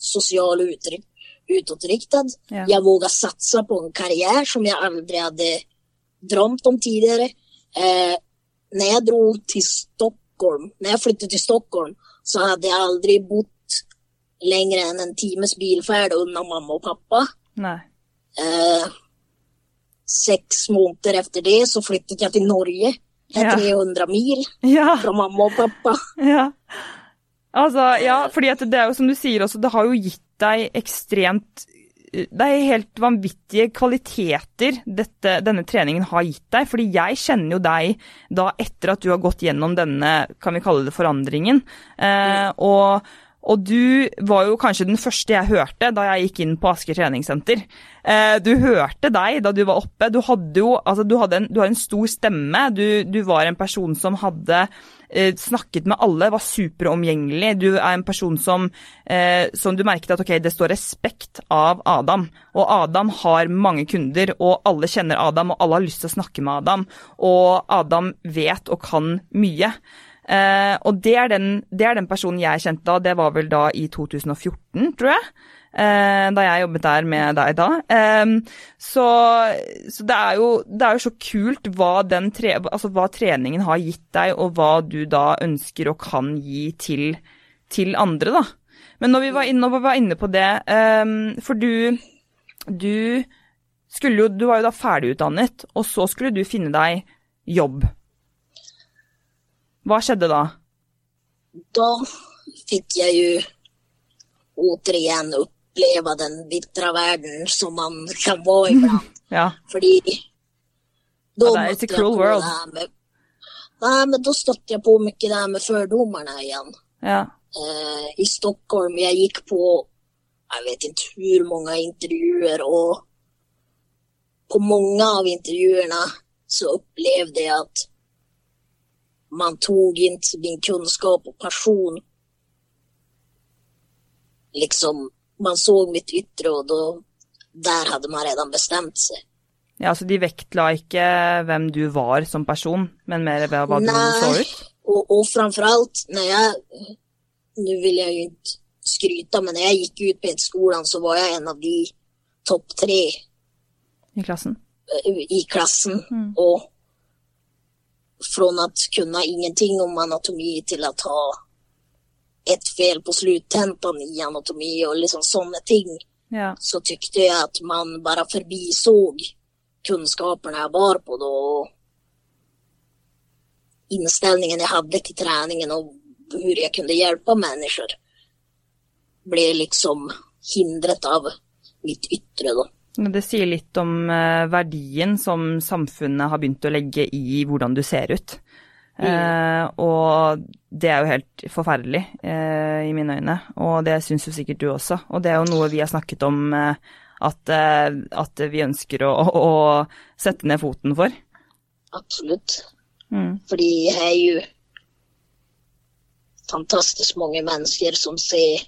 sosial uttrykk Ja. Jeg våga satsa på en karriere som jeg aldri hadde drømt om tidligere. Eh, når jeg dro til Stockholm, når jeg flyttet til Stockholm så hadde jeg aldri bott lenger enn en times bilferd unna mamma og pappa. Eh, seks måneder etter det så flyttet jeg til Norge. Det er Ja. 300 mil Ja. fra mamma og pappa. Ja. Altså, ja, fordi det er jo som du sier også, det har jo gitt deg ekstremt Det er helt vanvittige kvaliteter dette, denne treningen har gitt deg. Fordi jeg kjenner jo deg da etter at du har gått gjennom denne, kan vi kalle det forandringen. Eh, og, og du var jo kanskje den første jeg hørte da jeg gikk inn på Asker treningssenter. Eh, du hørte deg da du var oppe. Du hadde jo altså, du hadde en, du har en stor stemme. Du, du var en person som hadde eh, snakket med alle, var superomgjengelig. Du er en person som, eh, som du merket at ok, det står respekt av Adam. Og Adam har mange kunder, og alle kjenner Adam, og alle har lyst til å snakke med Adam. Og Adam vet og kan mye. Eh, og det er, den, det er den personen jeg kjente da, det var vel da i 2014, tror jeg. Eh, da jeg jobbet der med deg da. Så så det, er jo, det er jo så kult hva, tre, altså hva treningen har gitt deg, og hva du da ønsker og kan gi til, til andre, da. Men når vi var inne, vi var inne på det, for du, du jo, du var jo da ferdigutdannet, og så skulle du finne deg jobb. Hva skjedde da? Da fikk jeg jo återigen uppleva den bitre verden som man kan være iblant. Ja. Fordi da Ja, mötte cruel på world. det med, Nei, men da stötte jeg på mye det her med fordommene igjen. Ja. Eh, I Stockholm, jeg gikk på, jeg vet ikke hvor mange intervjuer og på mange av intervjuene så opplevde jeg at man tog ikke min kunnskap og passion. Liksom, man såg mitt yttre och då, där hade man redan bestämt sig. ja, så de vektla ikke hvem du var som person, men mer hva du så ut? Og, og framfor alt, når jeg Nå vil jeg jo ikke skryte, men når jeg gikk ut P1-skolan så var jeg en av de topp tre I klassen? i klassen. Mm. Og från å kunne ingenting om anatomi til å ha ett fel på sluttentan i anatomi och liksom sådana ting Ja. så tyckte jag att man bara förbisåg kunskaperna jag var på då. och Inställningen jag hade till träningen och hur jag kunde hjälpa människor ble liksom hindret av mitt yttre da. Det sier litt om eh, verdien som samfunnet har begynt å legge i hvordan du ser ut. Mm. Eh, og det er jo helt forferdelig eh, i mine øyne, og det syns jo sikkert du også. Og det er jo noe vi har snakket om eh, at, eh, at, vi ønsker å, å, sette ned foten for. Absolutt. Mm. Fordi jeg er jo fantastisk mange mennesker som ser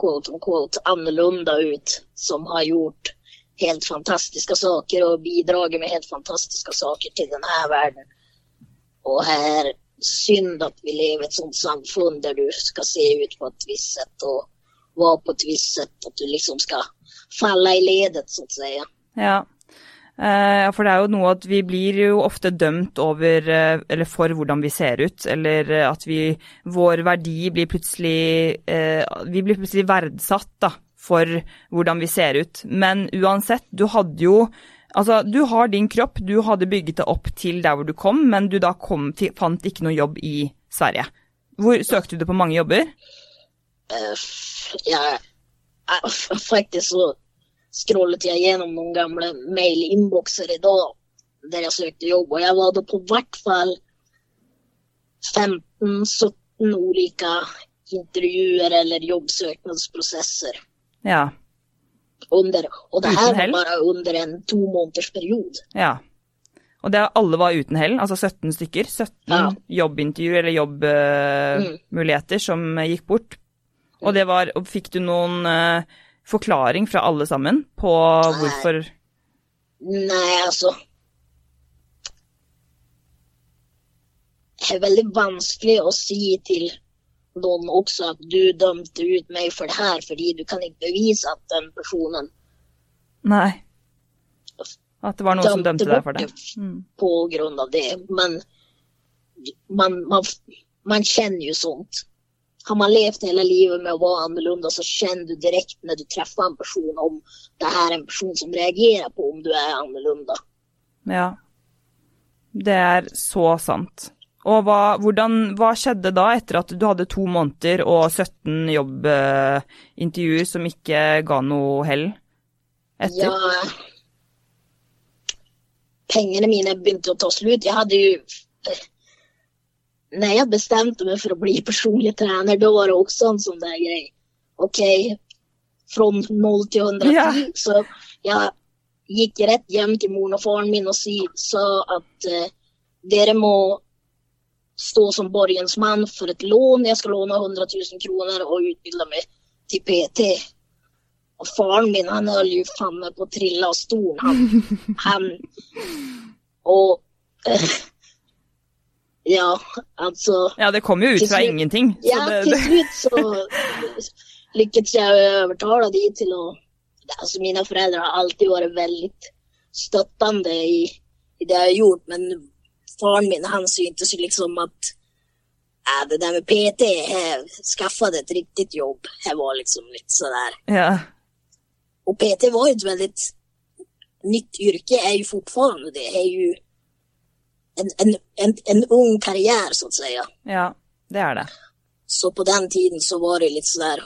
quote unquote annerledes ut, som har gjort helt fantastiske saker og bidratt med helt fantastiske saker til denne här her här, synd at vi lever i et sånt samfunn der du skal se ut på et visst sett og være på et visst sett. At du liksom skal falle i ledet, så å si. Ja. Uh, for det er jo noe at vi blir jo ofte dømt over, uh, eller for hvordan vi ser ut, eller uh, at vi Vår verdi blir plutselig Vi blir plutselig verdsatt, da, for hvordan vi ser ut. Men uansett, du hadde jo Altså, du har din kropp, du hadde bygget det opp til der hvor du kom, men du da kom til, fant ikke noe jobb i Sverige. Hvor Søkte du på mange jobber? Uh, ja, faktisk så scrollet jeg gjennom noen gamle mailinnbokser i dag der jeg søkte jobb, og jeg var da på hvert fall 15-17 ulike intervjuer eller jobbsøknadsprosesser. Ja. Under, og det her var bare under en to måneders periode. Ja. Og det, alle var uten hell, altså 17 stykker. 17 ja. jobbintervjuer eller jobbmuligheter uh, mm. som gikk bort. Og det var og Fikk du noen uh, forklaring fra alle sammen på Nei. hvorfor Nei, altså Det er veldig vanskelig å si til noen også at du dømte ut meg for det her, fordi du kan ikke bevise at den personen Nei. At det var noen som dømte deg for det. Mm. På grunn av det. Men man, man, man, kjenner jo sånt. Har man levd hele livet med å være annerledes, så kjenner du direkte når du treffer en person om det her er en person som reagerer på om du er annerledes. Ja. Det er så sant. Og hva, hvordan, hva, skjedde da, etter at du hadde to måneder og 17 jobbintervjuer som ikke ga noe hell? Etter? Ja Pengene mine begynte å ta slutt. Jeg hadde jo Når jeg bestemte meg for å bli personlig trener, da var det også en sånn der greie. OK, fra 0 til 110. Ja. Så jeg gikk rett hjem til moren og faren min og sa at uh, dere må stå som borgensmann för ett lån. Jag ska låna 100 000 kronor och utbilda mig till PT. Och faren min han höll ju fan på att trilla av stolen. Han, han och äh, ja, alltså. Ja, det kom ju ut från ingenting. Ja, det, till slut så lyckades jag övertala dig till att, alltså mina föräldrar har alltid varit väldigt stöttande i, i det jag har gjort, men faren min han syntes liksom att äh, det där med PT, jag skaffade ett riktigt jobb. Det var liksom lite sådär. Ja. Och PT var ju ett väldigt nytt yrke, är ju fortfarande det. är ju en, en, en, en ung karriär så att säga. Ja, det är det. Så på den tiden så var det lite sådär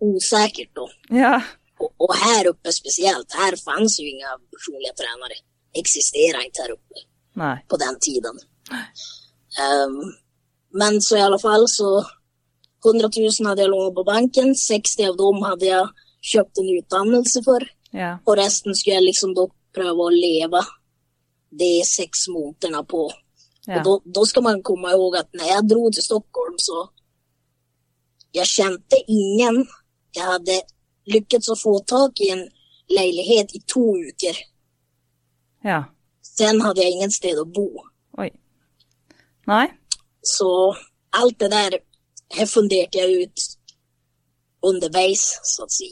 osäkert då. Ja. Och, och här uppe speciellt, här fanns ju inga personliga tränare. Existerar inte här uppe. Nej. på den tiden. Um, men så i alla fall så 100 000 hade jag lånat på banken, 60 av dem hade jag köpt en utdannelse för. Ja. Och resten skulle jag liksom då pröva att leva de sex månaderna på. Ja. Och då, då ska man komma ihåg att när jag drog till Stockholm så jag kände ingen. Jag hade lyckats att få tag i en lägenhet i två veckor. Ja. Sen hadde jeg ingen sted å bo. Oi. Nei. Så alt det der her funderte jeg ut underveis, så å si.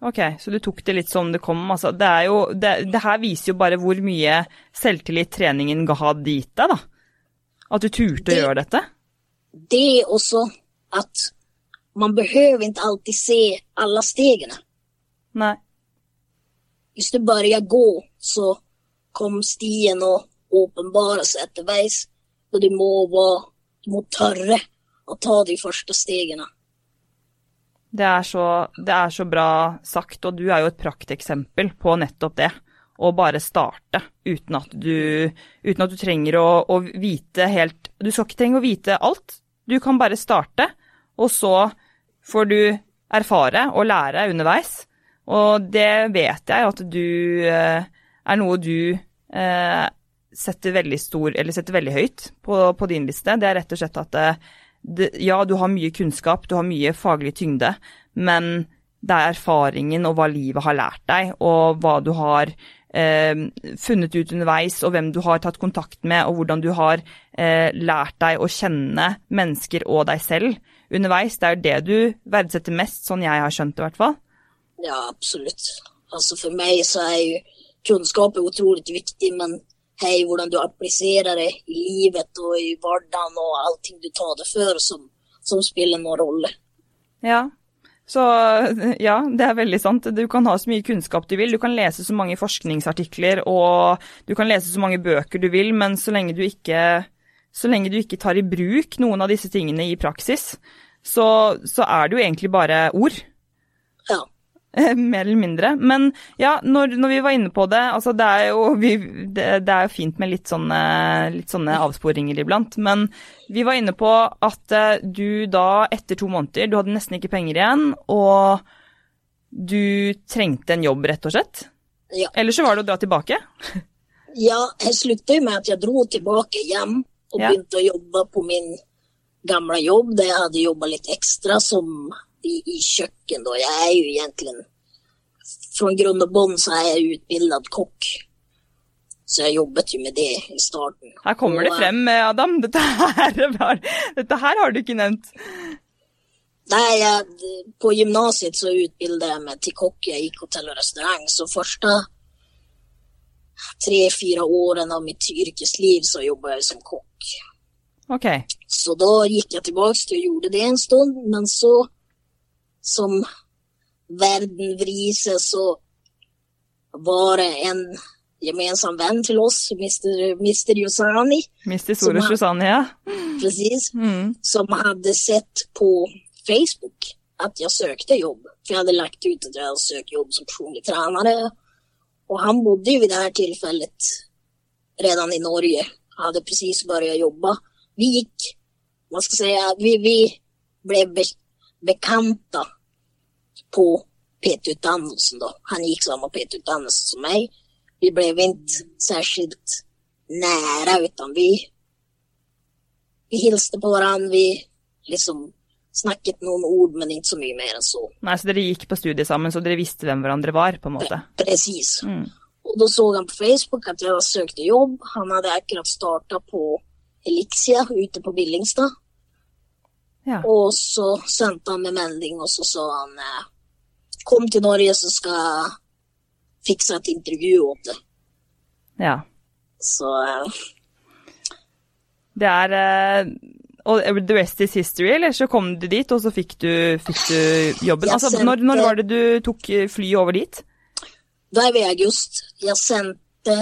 Ok, så du tok det litt som det kom. Altså, det, jo, det, det her viser jo bare hvor mye selvtillit treningen ga dit deg, da. At du turte å gjøre dette. Det er også at man behøver ikke alltid se alle stegene. Nei. Hvis du begynner gå, så kom stien å åpenbare seg etterveis. Og du må, være, du må tørre å ta de første stegene. Det er, så, det er så bra sagt, og du er jo et prakteksempel på nettopp det. Å bare starte uten at du, uten at du trenger å, å, vite helt Du skal ikke trenge å vite alt. Du kan bare starte, og så får du erfare og lære underveis. Og det vet jeg at du eh, er noe du setter veldig stor, setter veldig høyt på, på din liste. Det er rett og slett at eh, det, ja, du har mye kunnskap, du har mye faglig tyngde, men det er erfaringen og hva livet har lært deg, og hva du har eh, funnet ut underveis, og hvem du har tatt kontakt med, og hvordan du har eh, lært deg å kjenne mennesker og deg selv underveis. Det er jo det du verdsetter mest, sånn jeg har skjønt det i hvert fall. Ja, absolutt. Altså for meg så er jo kunnskap utrolig viktig, men hei, hvordan du appliserer det i livet og i hverdagen og allting du tar det for, som, som spiller noen rolle. Ja, så ja, det er veldig sant. Du kan ha så mye kunnskap du vil. Du kan lese så mange forskningsartikler og du kan lese så mange bøker du vil, men så lenge du ikke, så lenge du ikke tar i bruk noen av disse tingene i praksis, så, så er det jo egentlig bare ord. Ja. Mer eller mindre. Men ja, når, når, vi var inne på det altså Det er jo, vi, det, det er fint med litt sånne, litt sånne, avsporinger iblant. Men vi var inne på at eh, du da, etter to måneder, du hadde nesten ikke penger igjen, og du trengte en jobb, rett og slett? Ja. Eller så var det å dra tilbake? ja, jeg sluttet med at jeg dro tilbake hjem og ja. begynte å jobbe på min gamle jobb, der jeg hadde jobba litt ekstra som i, i kjøkken da. Jeg er jo egentlig Fra grunn og bånn så er jeg utbildet kokk. Så jeg jobbet jo med det i starten. Her kommer og, det frem, Adam. Dette her, dette her har du ikke nevnt. Nei, jeg, på gymnasiet så utbildet jeg meg til kokk. Jeg gikk hotell og restaurant. Så første tre-fire årene av mitt yrkesliv så jobba jeg som kokk. Okay. Så da gikk jeg tilbake til og gjorde det en stund, men så som verden vrir seg, så var en gemensam vän till oss, Mr. Mr. Yosani. Mr. Soros Yosani, ja. Precis. Mm. Som hade sett på Facebook att jag sökte jobb. För jag hade lagt ut att jag hadde sökt jobb som personlig tränare. Och han bodde ju vid det här tillfället redan i Norge. Han hade precis börjat jobba. Vi gick, man ska säga, vi, vi blev bekanta på PT-utdannelsen då. Han gick samma PT-utdannelse som mig. Vi blev inte särskilt nära utan vi, vi hilste på varandra. Vi liksom snakket noen ord, men ikke så mye mer enn så. Nei, Så dere gikk på studiet sammen, så dere visste hvem hverandre var? på en måte? Presis. Mm. Og da så han på Facebook at jeg søkte jobb. Han hadde akkurat starta på Elixia ute på Billingstad. Ja. Og så sendte han meg melding, og så sa han eh, kom til Norge, så skal jeg fikse et intervju om det. Ja. Så eh, Det er eh, og the rest is history, eller så kom du dit, og så fikk du, fikk du jobben? Altså, sendte, når, når, var det du tok flyet over dit? Det er i august. Jeg sendte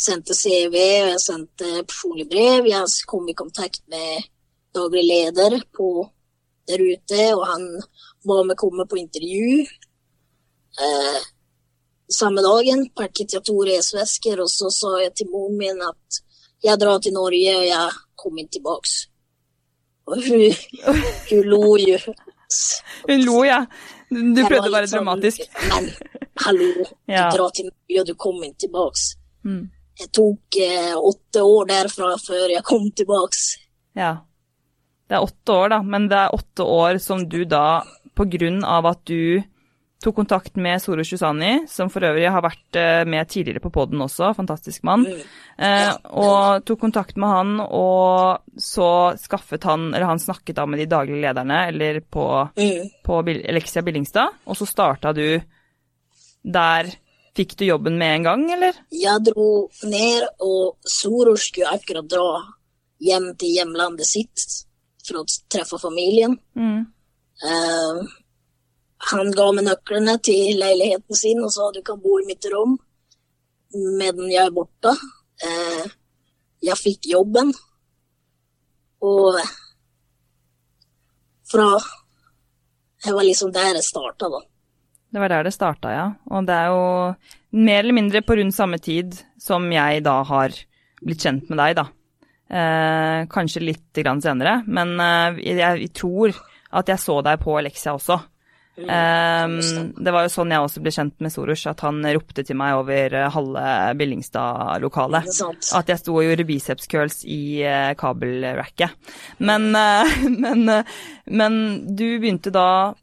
sendte CV, og jeg sendte personlig brev. Jeg kom i kontakt med daglig leder på der ute, og han ba meg komme på intervju. Eh, samme dagen pakket jeg to reisevesker, og så sa jeg til moren min at jeg drar til Norge, og jeg kommer ikke tilbake. Og hun, hun lo jo. Hun lo, ja. Du prøvde å være sånn, dramatisk. Men hallo, du ja. drar til Norge, og du kommer ikke tilbake. Mm. Jeg tok eh, åtte år derfra før jeg kom tilbake. Ja. Det er åtte år, da, men det er åtte år som du da, på grunn av at du tok kontakt med Soro Shusani, som for øvrig har vært eh, med tidligere på poden også, fantastisk mann, mm. eh, og tok kontakt med han, og så skaffet han Eller han snakket da med de daglige lederne, eller på, mm. på Elexia Billingstad, og så starta du der Fikk du jobben med en gang, eller? Jeg dro ned, og Soros skulle akkurat dra hjem til hjemlandet sitt for å treffe familien. Mm. Uh, han ga meg nøklene til leiligheten sin og sa du kan bo i mitt rom medan jeg er borte. Uh, jeg fikk jobben. Og fra det var liksom der det starta, da. Det var der det starta, ja. Og det er jo mer eller mindre på rundt samme tid som jeg da har blitt kjent med deg, da. Eh, kanskje litt grann senere, men eh, jeg, tror at jeg så deg på Alexia også. Eh, det var jo sånn jeg også ble kjent med Soros, at han ropte til meg over uh, halve Billingstad-lokalet. At jeg sto og gjorde biceps curls i uh, kabelracket. Men, uh, men, men, du begynte da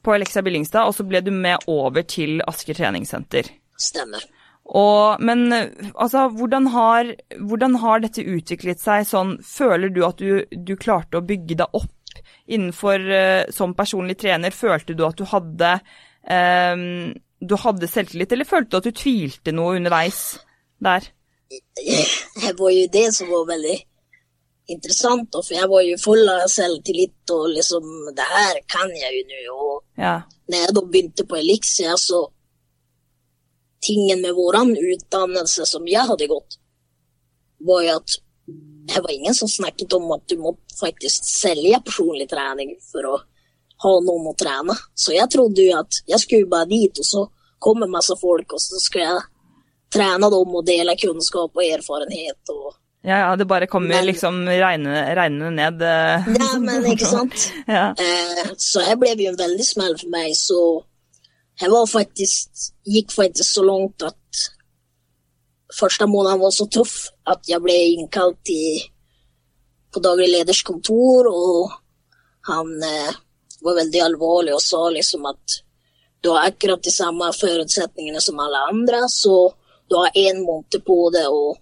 på Alexia Billingstad, og så ble du med over til Asker treningssenter. Stemmer. Og, men altså, hvordan har, hvordan har, dette utviklet seg sånn Føler du at du, du klarte å bygge deg opp innenfor uh, som personlig trener, følte du at du hadde um, du hadde selvtillit, eller følte du at du tvilte noe underveis der? Det var jo det som var veldig interessant, for jeg var jo full av selvtillit og liksom Det her kan jeg jo nå. Og ja. når jeg da begynte på Elixia, så Tingen med vår utdannelse som jeg hadde gått, var jo at det var ingen som snakket om at du må faktisk selge personlig trening for å ha noen å trene. Så jeg trodde jo at jeg skulle bare dit, og så kommer masse folk, og så skal jeg trene dem og dele kunnskap og erfarenhet. og ja, ja, det bare kommer men, liksom regnende ned. Eh. Ja, men ikke sant. ja. eh, så her ble jo en veldig smell for meg, så jeg var faktisk, gikk faktisk så langt at Første måneden var så tøff at jeg ble innkalt i, på daglig leders kontor, og han eh, var veldig alvorlig og sa liksom at du har akkurat de samme forutsetningene som alle andre, så du har én måned på det å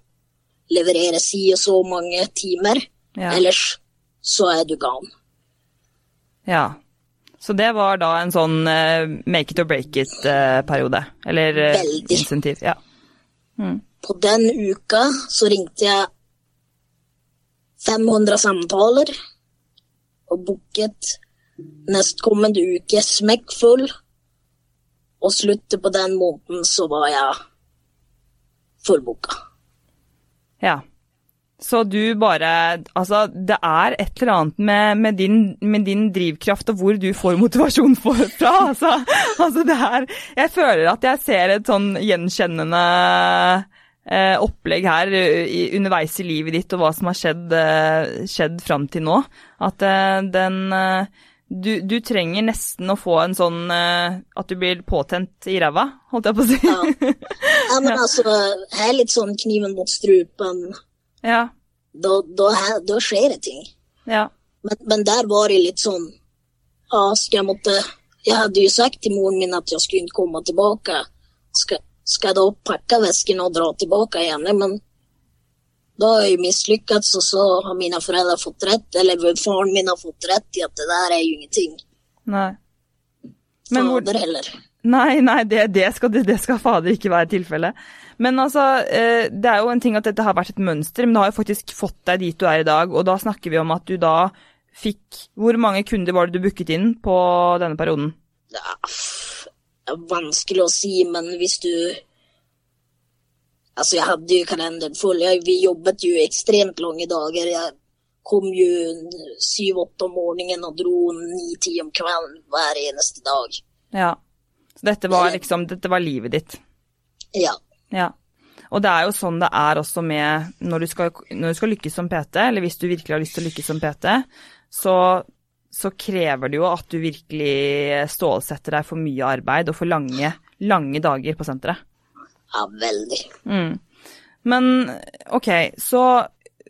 leverere si og så mange timer. Ja. Ellers så er du gal. Ja. Så det var da en sånn uh, make it or break it-periode? Uh, eller uh, Veldig. insentiv? Ja. Mm på den uka så ringte jeg 500 samtaler og booket nestkommende uke smekkfull. Og sluttet på den måneden så var jeg fullbooka. Ja. Så du bare Altså, det er et eller annet med, med, din, med din, drivkraft og hvor du får motivasjon for, fra. Altså, altså, det er Jeg føler at jeg ser et sånn gjenkjennende eh, opplegg her i, underveis i livet ditt og hva som har skjedd, eh, skjedd fram til nå. At eh, den eh, du, du, trenger nesten å få en sånn uh, at du blir påtent i ræva, holdt jeg på å si. Ja, ja men altså, jeg er litt sånn kniven mot strupen. Ja. Da, da, da skjer det ting. Ja. Men, men, der var det litt sånn Ja, skal jeg måtte Jeg hadde jo sagt til moren min at jeg skulle ikke komme tilbake. Skal, skal jeg da pakke veskene og dra tilbake igjen? Men da har jeg mislykkes, og så har mine foreldre fått rett, eller faren min har fått rett i at det der er jo ingenting. Nei. Men fader hvor... heller. Nei, nei, det, det, skal, det, skal, fader ikke være tilfellet. Men altså, eh, det er jo en ting at dette har vært et mønster, men det har jo faktisk fått deg dit du er i dag. Og da snakker vi om at du da fikk Hvor mange kunder var det du booket inn på denne perioden? Ja, vanskelig å si, men hvis du Altså, jeg hadde jo kalenderen full. Vi jobbet jo ekstremt lange dager. Jeg kom jo syv-åtte om morgenen og dro ni-ti om kvelden hver eneste dag. Ja. Så dette var liksom Dette var livet ditt? Ja. Ja. Og det er jo sånn det er også med når du, skal, når du skal lykkes som PT, eller hvis du virkelig har lyst til å lykkes som PT, så så krever det jo at du virkelig stålsetter deg for mye arbeid og for lange, lange dager på senteret. Ja, veldig. Mm. Men OK, så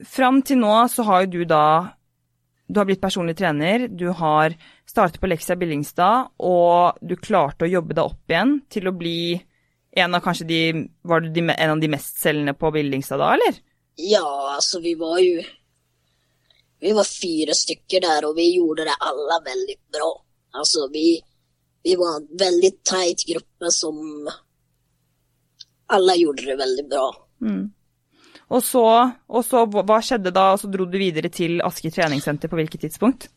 fram til nå så har jo du da Du har blitt personlig trener, du har startet på Lexia Billingstad, og du klarte å jobbe deg opp igjen til å bli en av kanskje de Var du en av de mestselgende på Billingstad da, eller? Ja, altså vi var jo vi var fire stykker der, og vi gjorde det alle veldig bra. Altså, vi, vi var en veldig teit gruppe som Alle gjorde det veldig bra. Mm. Og, så, og så, hva skjedde da? Og så dro du videre til Asker treningssenter på hvilket tidspunkt?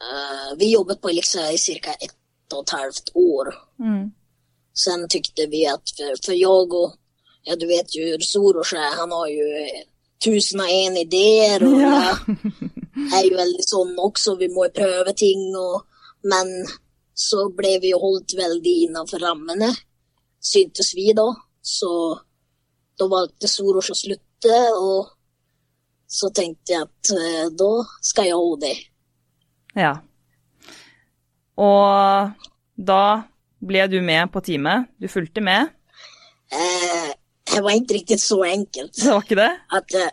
Uh, vi jobbet på Elixia i ca. ett og et halvt år. Mm. Sen tyckte vi at for, för jeg og Ja, du vet jo hur Soros är, Han har jo tusen og en ideer. Og ja. jeg er jo veldig sånn også, vi må prøve ting. Og, Men så ble vi jo holdt veldig innenfor rammene, syntes vi da. Så da valgte Soros å slutte, og så tenkte jeg at eh, da skal jeg ha det. Ja. Og da ble du med på teamet. Du fulgte med. Eh, det var ikke riktig så enkelt. Det var ikke det? At, eh,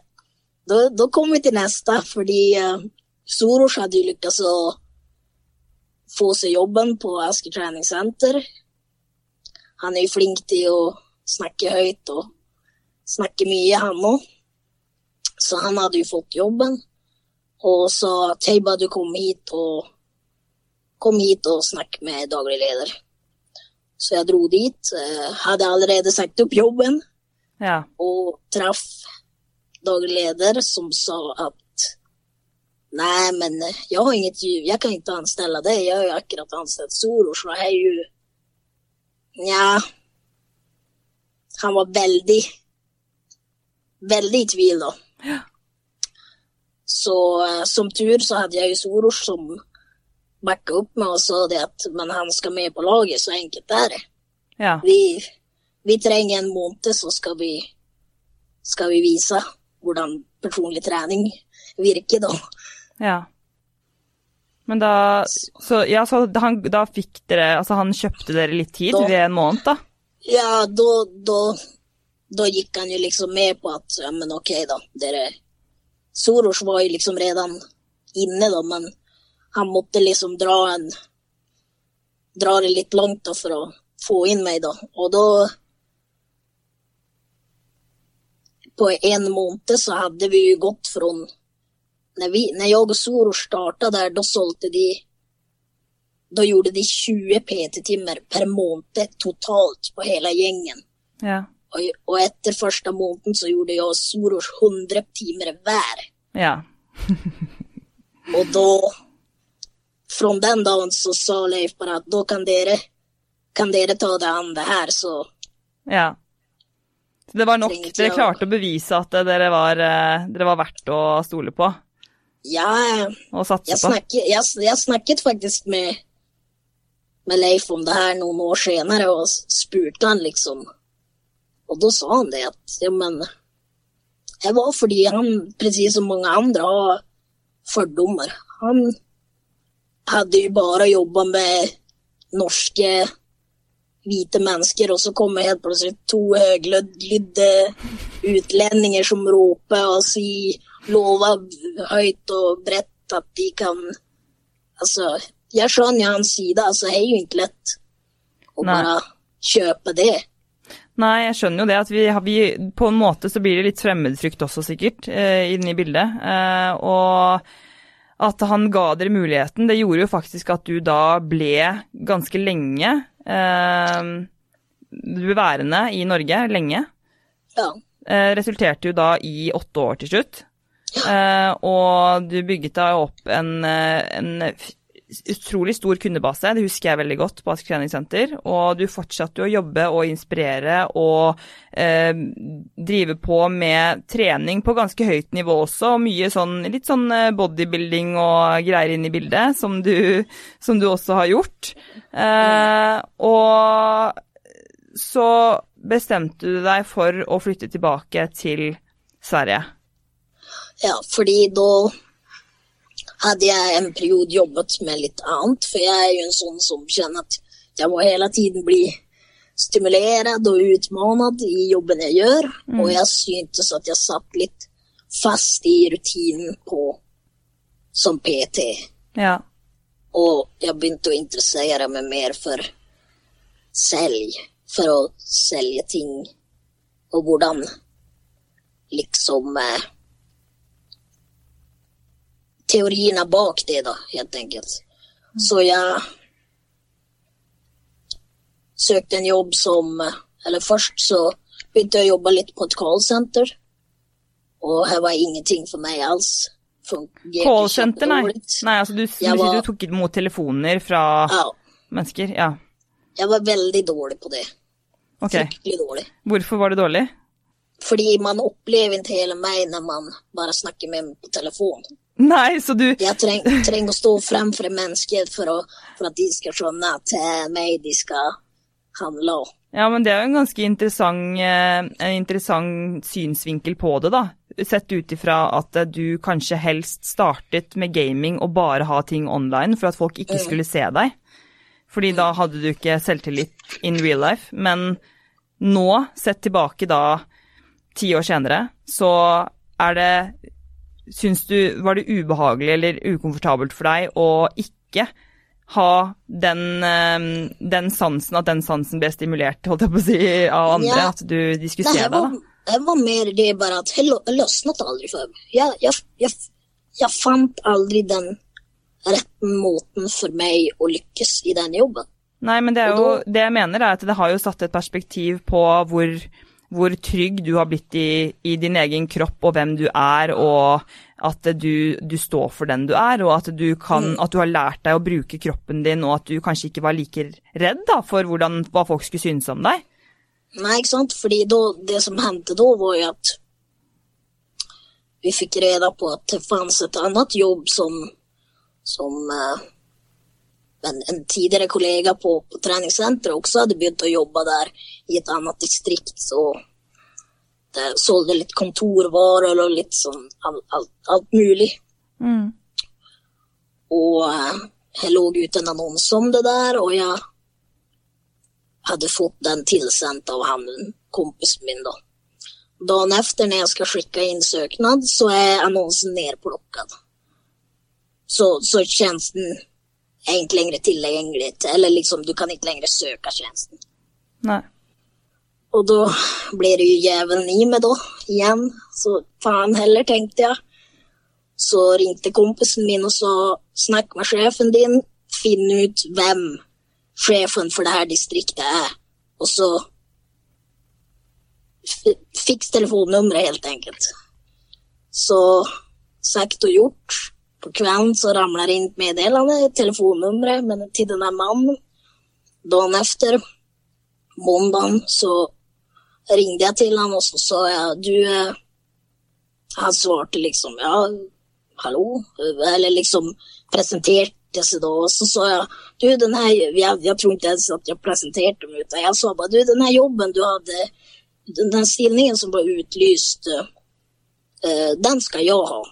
da, da kom vi til neste, fordi eh, Soros hadde jo lykkes å få seg jobben på Asker treningssenter. Han er jo flink til å snakke høyt og snakke mye, han òg. Så han hadde jo fått jobben. Og sa at hei, bare du kom hit og kom hit og snakk med daglig leder. Så jeg dro dit. eh, Hadde allerede sagt opp jobben Ja. og traff daglig leder som sa at Nei, men jag har inget djur. Jag kan inte anställa dig. Jag har ju akkurat anställt Soros. Det är ju... Ja. Han var veldig, veldig i tvil då. Så eh, som tur så hadde jeg ju Soros som backade upp mig och sa det att men han ska med på laget, så enkelt är det. Ja. Vi, vi trenger en måned, så skal vi, skal vi vise hvordan personlig trening virker, da. ja. Men da Så, ja, så han, da fikk dere Altså, han kjøpte dere litt tid Da- ved en måned, da? Ja, da, da, da gikk han jo liksom med på at ja, men ok, da. Dere Soros var jo liksom redan inne, da, men han måtte liksom dra en Dra det litt langt da, for å få inn meg, da. Og da På en måned så hadde vi jo gått fra Når, vi, når jeg og Soros starta der, da solgte de Da gjorde de 20 PT-timer per måned totalt på hele gjengen. Ja. Og, og etter første måneden så gjorde jeg og Soros 100 timer hver. Ja. Og da Fra den dagen så sa Leif bare at da kan dere, kan dere ta det andre her, så Ja. Så det var nok. Dere klarte å bevise at dere var, eh, dere var verdt å stole på ja og satse Jeg på. snakket, jeg, jeg snakket faktisk med, med Leif om det her noen år senere, og spurte han liksom Og da sa han det at ja, men Det var fordi han, precis som mange andre, har fordommer. Han hadde jo bare jobba med norske hvite mennesker, og så kommer helt plutselig to høglydde utlendinger som roper og sier lover høyt og bredt at de kan Altså, jeg skjønner hans side, altså, det er jo ikke lett å bare kjøpe det. Nei, jeg skjønner jo det. at vi, vi På en måte så blir det litt fremmedfrykt også, sikkert, eh, inni bildet. Eh, og at han ga dere muligheten, det gjorde jo faktisk at du da ble ganske lenge eh, Du ble værende i Norge lenge. Ja. Eh, resulterte jo da i åtte år til slutt. Eh, og du bygget da opp en, eh, en utrolig stor kundebase, det husker jeg veldig godt på Ask treningssenter. Og du fortsatte jo å jobbe og inspirere og eh, drive på med trening på ganske høyt nivå også. Og mye sånn, litt sånn eh, bodybuilding og greier inn i bildet, som du, som du også har gjort. Eh, og så bestemte du deg for å flytte tilbake til Sverige. Ja, fordi da hadde jeg en periode jobbet med litt annet, for jeg er jo en sånn som kjenner at jeg må hele tiden bli stimulert og utmannet i jobben jeg gjør, og jeg syntes at jeg satt litt fast i rutinen på som PT. Ja. Og jeg begynte å interessere meg mer for selg, for å selge ting, og hvordan liksom Teoriene bak det, da, helt enkelt. Så jeg søkte en jobb som Eller først så begynte jeg å jobbe litt på et callsenter. Og her var ingenting for meg alls. Callsenter, nei. Nei, altså du, du, var- du tok imot telefoner fra Ja, mennesker? Ja. jeg var veldig dårlig på det. Ok. Fryktelig dårlig. Hvorfor var det dårlig? Fordi man opplever ikke hele meg når man bare snakker med meg på telefon. Nei, så du Jeg treng, trenger å stå fremfor en menneske for, å, for at de skal skjønne at er meg de skal handle om. Ja, men det er jo en ganske interessant, eh, en interessant synsvinkel på det, da. Sett ut ifra at eh, du kanskje helst startet med gaming og bare ha ting online for at folk ikke skulle se deg. Fordi da hadde du ikke selvtillit in real life. Men nå, sett tilbake da ti år senere, så er det Syns du Var det ubehagelig eller ukomfortabelt for deg å ikke ha den, eh, den sansen, at den sansen ble stimulert, holdt jeg på å si, av andre? Ja. At du, de skulle Nei, se jeg deg, var, da? jeg var mer det bare at det løsnet aldri for meg. Jeg, jeg, jeg, jeg fant aldri den rette måten for meg å lykkes i den jobben. Nei, men det er jo Det jeg mener, er at det har jo satt et perspektiv på hvor, hvor trygg du har blitt i, i din egen kropp og hvem du er, og at du, du står for den du er, og at du, kan, at du har lært deg å bruke kroppen din, og at du kanskje ikke var like redd da, for hvordan, hva folk skulle synes om deg. Nei, ikke sant? Fordi da, det som hendte da, var jo at vi fikk reda på at det fanns et annet jobb som, som eh, en, en tidligere kollega på, på treningssenteret også hadde begynt å jobbe der i et annet distrikt. Så det solgte litt kontorvarer og litt sånn alt, alt, alt mulig. Mm. Og eh, jeg lå ut en annonse om det der, og jeg hadde fått den tilsendt av han kompisen min da. Dagen efter når jeg skal skicka inn søknad, så er annonsen nedplukket. Så, så tjänsten är inte längre tillgänglig, eller liksom du kan inte längre söka tjänsten. Nei. Och då blir det ju djävulen i mig då, igen. Så fan heller tänkte jag. Så ringte kompisen min och sa, snakk med chefen din, finn ut vem chefen för det här distriktet är. Och så fiks fix telefonnumret helt enkelt. Så sagt och gjort. På kvelden så ramlar in inn meddelende, telefonnumret, men til denne mannen. Dagen efter, måndagen, så ringde jeg til han og så sa jeg du, eh, han svarte liksom, ja, hallo, eller liksom presenterte seg da. Og så sa jeg du den her, jeg, jeg tror ikke ens at jeg presenterte meg, utan jeg sa bare du den her jobben du hadde, den här stillningen som ble utlyst, eh, den skal jeg ha.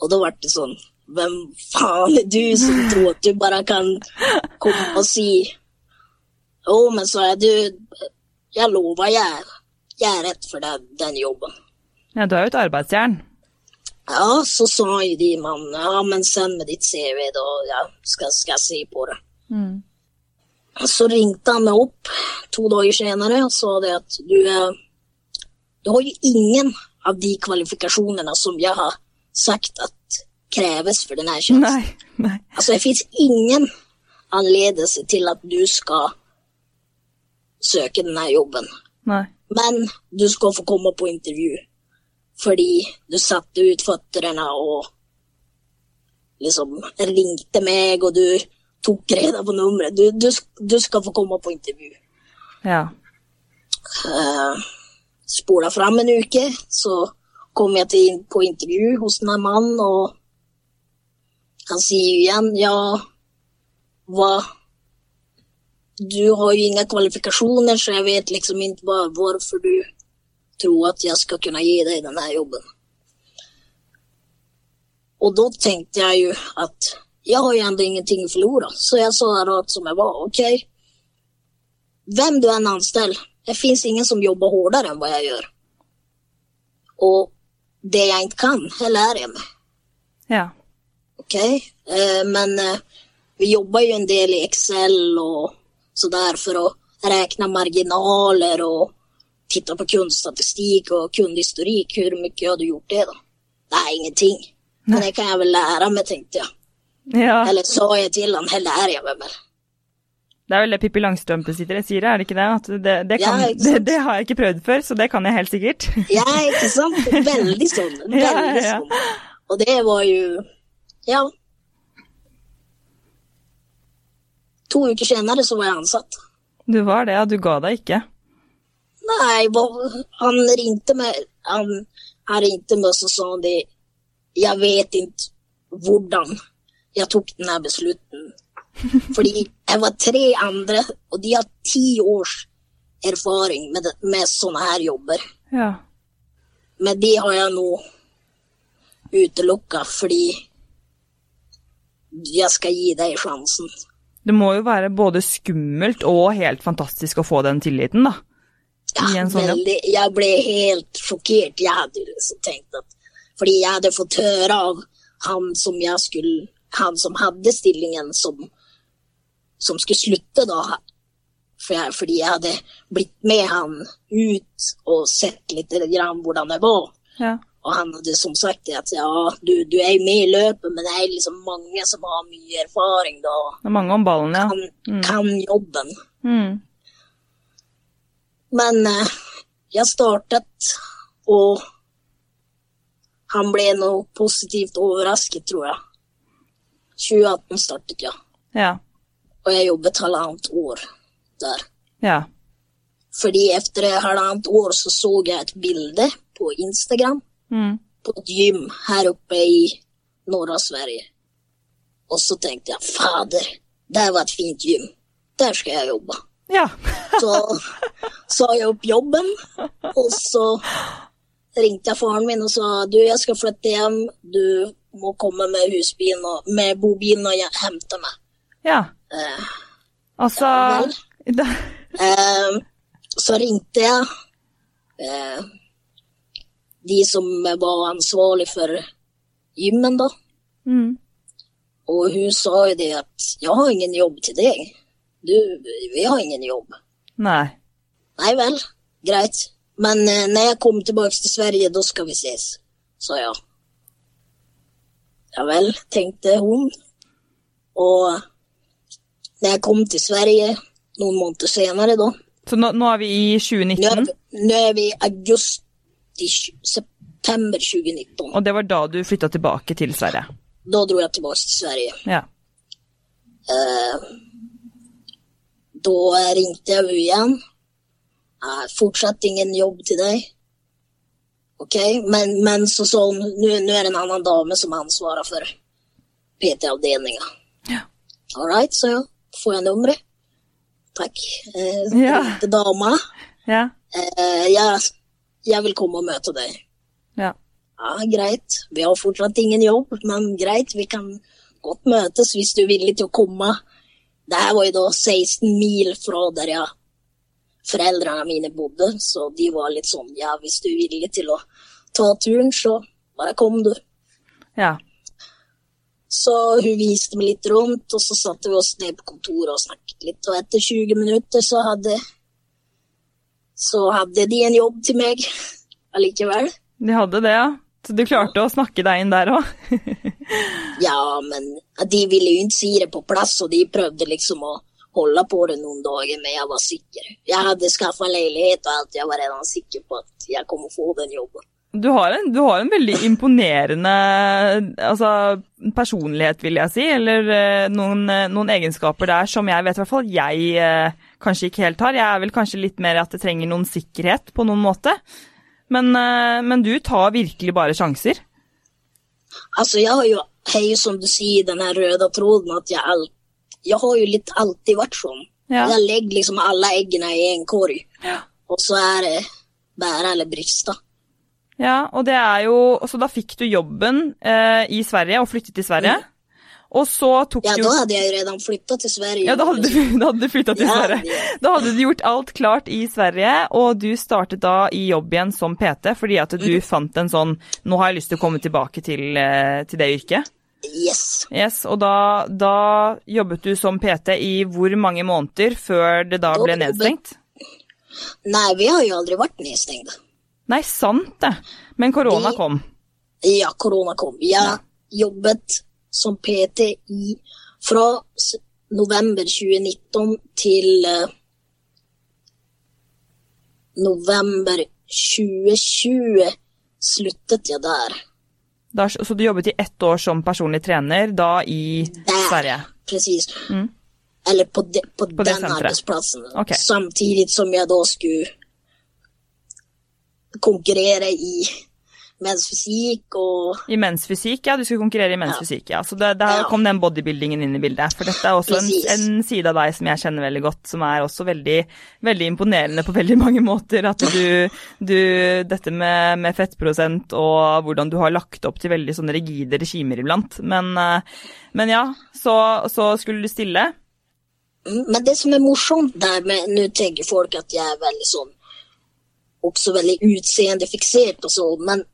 Och da ble det sånn Hvem faen er du som tror at du bare kan komme og si Jo, men så er du, Jeg lover jeg, jeg er rett for deg den, den jobben. Ja, du er jo et arbeidsjern. Ja, så sa jo de mannene ja men send med ditt CV da ja, skal, skal jeg si på det. Mm. Så ringte han meg opp to dager senere og sa det at du, du har jo ingen av de kvalifikasjonene som jeg har sagt at kreves for denne här tjänsten. Nei. Nei. Altså, det fins ingen anledning til at du skal søke denne jobben. Nei. Men du skal få komme på intervju. Fordi du satte ut føttene og liksom ringte meg, og du tok reda på numret. Du, du, du skal få komme på intervju. Ja. Uh, spola fram en uke så kom jag till, på intervju hos denne mannen och han säger ju igen, ja, vad, du har ju inga kvalifikationer så jag vet liksom inte var, varför du tror att jag ska kunna ge dig den här jobben. Och då tänkte jag ju att jag har ju ändå ingenting att förlora. Så jag sa rakt som jag var, okej. Vem du än anställ, det finns ingen som jobbar hårdare än vad jag gör. Och det jeg ikke kan, det lærer jeg meg. Ja. Ok? eh, men eh, vi jobber jo en del i Excel och sådär for å regne marginaler og titta på kundstatistik og kundhistorik. Hvor mye har du gjort det da? Det er ingenting. Men det kan jeg vel lære meg, tenkte jeg. ja. Eller sa jeg til han, det lærer jeg meg väl. Det er vel det Pippi Langstrømpe sier, er det ikke det? At det, det, kan, Ja, ikke det, det har jeg ikke prøvd før, så det kan jeg helt sikkert. Ja, ikke sant? Veldig sånn. Ja, Veldig ja. sånn. Og det var jo Ja. To uker senere så var jeg ansatt. Du var det, ja. Du ga deg ikke. Nei, han ringte meg Han, han ringte meg og så sa det jeg vet ikke hvordan jeg tok denne beslutningen. Fordi jeg var tre andre, og de har ti års erfaring med, med sånne her jobber. Ja. Men de har jeg nå utelukka fordi jeg skal gi deg sjansen. Det må jo være både skummelt og helt fantastisk å få den tilliten, da. Ja, sånn jobb. veldig, jeg ble helt sjokkert. Jeg hadde liksom tenkt at Fordi jeg hadde fått høre av han som jeg skulle Han som hadde stillingen som, som skulle slutte, da. For jeg, fordi jeg hadde blitt med han ut og sett litt grann hvordan det var. Ja. Og han hadde som sagt det at ja, du, du er med i løpet, men det er liksom mange som har mye erfaring da. Det er mange om ballen, ja. Kan, kan jobben. Mm. Men eh, jeg startet, og han ble noe positivt overrasket, tror jeg. 2018 startet ja. Ja. Og jeg jobbet halvannet år der. Ja. Fordi etter halvannet år så så jeg et bilde på Instagram Mm. på et gym her oppe i norra Sverige. Og så tenkte jeg fader, det var et fint gym. Der skal jeg jobbe. Ja. Så sa jeg opp jobben, og så ringte jeg faren min og sa du, jeg skal flytte hjem, du må komme med husbilen og med bobilen og hente meg. ja. Eh, Altså da, eh, så ringte jeg eh, de som var ansvarlig for gymmen, da. mm. Og hun sa jo det at jeg har ingen jobb til deg. Du, vi har ingen jobb. Nei. Nei vel, greit. Men når jeg kommer tilbake til Sverige, da skal vi ses, sa jeg. Ja vel, tenkte hun. Og når jeg kom til Sverige noen måneder senere, da Så nå, nå er vi i Nå er, 2019, vi- nå er vi i august i september 2019. og det var da du flytta tilbake til Sverige. Da dro jeg tilbake til Sverige. Ja. Eh, da ringte jeg henne igjen. Eh, fortsatt ingen jobb til deg. Ok, men, men så sa hun nå er det en annen dame som ansvarer for PT-avdelinga. Ja. All right, sa jeg. Får jeg nummeret? Takk. Eh, Ja. Til dama. Ja. Eh, jeg, jeg vil komme og møte deg. Ja. Ja, greit. Vi har fortsatt ingen jobb, men greit, vi kan godt møtes hvis du er villig til å komme. Det her var jo da 16 mil fra der jeg foreldrene mine bodde, så de var litt sånn ja, hvis du er villig til å ta turen, så bare kom du. ja. Så hun viste meg litt rundt, og så satte vi oss ned på kontoret og snakket litt. Og etter 20 minutter så hadde, så hadde de en jobb til meg allikevel. De hadde det, ja. Så du klarte å snakke deg inn der òg? Ja, men de ville jo ikke si det på plass, og de prøvde liksom å holde på det noen dager, men jeg var sikker. Jeg hadde skaffa leilighet og alt, jeg var redan sikker på at jeg kom å få den jobben. Du har, en, du har en veldig imponerende altså, personlighet, vil jeg si. Eller eh, noen, eh, noen egenskaper der som jeg vet i hvert fall jeg eh, kanskje ikke helt har. Jeg er vel kanskje litt mer at det trenger noen sikkerhet på noen måte. Men, men du tar virkelig bare sjanser. Altså, jeg har jo, hei, som du sier, den her røde tråden at jeg all, Jeg har jo litt alltid vært sånn. Ja. Jeg legger liksom alle eggene i en korg, og så er det bære eller briste. Ja, og det er jo Så da fikk du jobben eh, i Sverige og flyttet til Sverige. Og så tok Ja, du da hadde jeg jo redan flytta til Sverige. Ja, da hadde du, da hadde du flytta til Ja, Sverige. Da hadde du gjort alt klart i Sverige, og du startet da i jobb igjen som PT fordi at du Mm. fant en sånn Nå har jeg lyst til å komme tilbake til, eh, til det yrket. Yes. Yes, Og da, da jobbet du som PT i hvor mange måneder før det Da ble nedstengt? Nei, vi har jo aldri vært nedstengt. Nei, sant det. Men korona kom. Ja, korona kom. Jeg jobbet som PT i fra november 2019 til uh, november 2020 sluttet jeg der. Da, så du jobbet i ett år som personlig trener, da i Der, Sverige? precis. Mm. Eller på, de, på, på den arbeidsplassen. Okej. Samtidigt som jeg da skulle konkurrera i mensfysikk og I mensfysikk, ja. Du skulle konkurrere i mensfysikk, ja. Så det, der Ja. kom den bodybuildingen inn i bildet. For dette er også en, en side av deg som jeg kjenner veldig godt, som er også veldig, veldig imponerende på veldig mange måter. At du, du Dette med, med fettprosent og hvordan du har lagt opp til veldig sånne rigide regimer iblant. Men, eh, men ja, så, så skulle du stille. Mm, Men det som er morsomt der med, Nå tenker folk at jeg er veldig sån, också väldigt utseendefixerad och så, men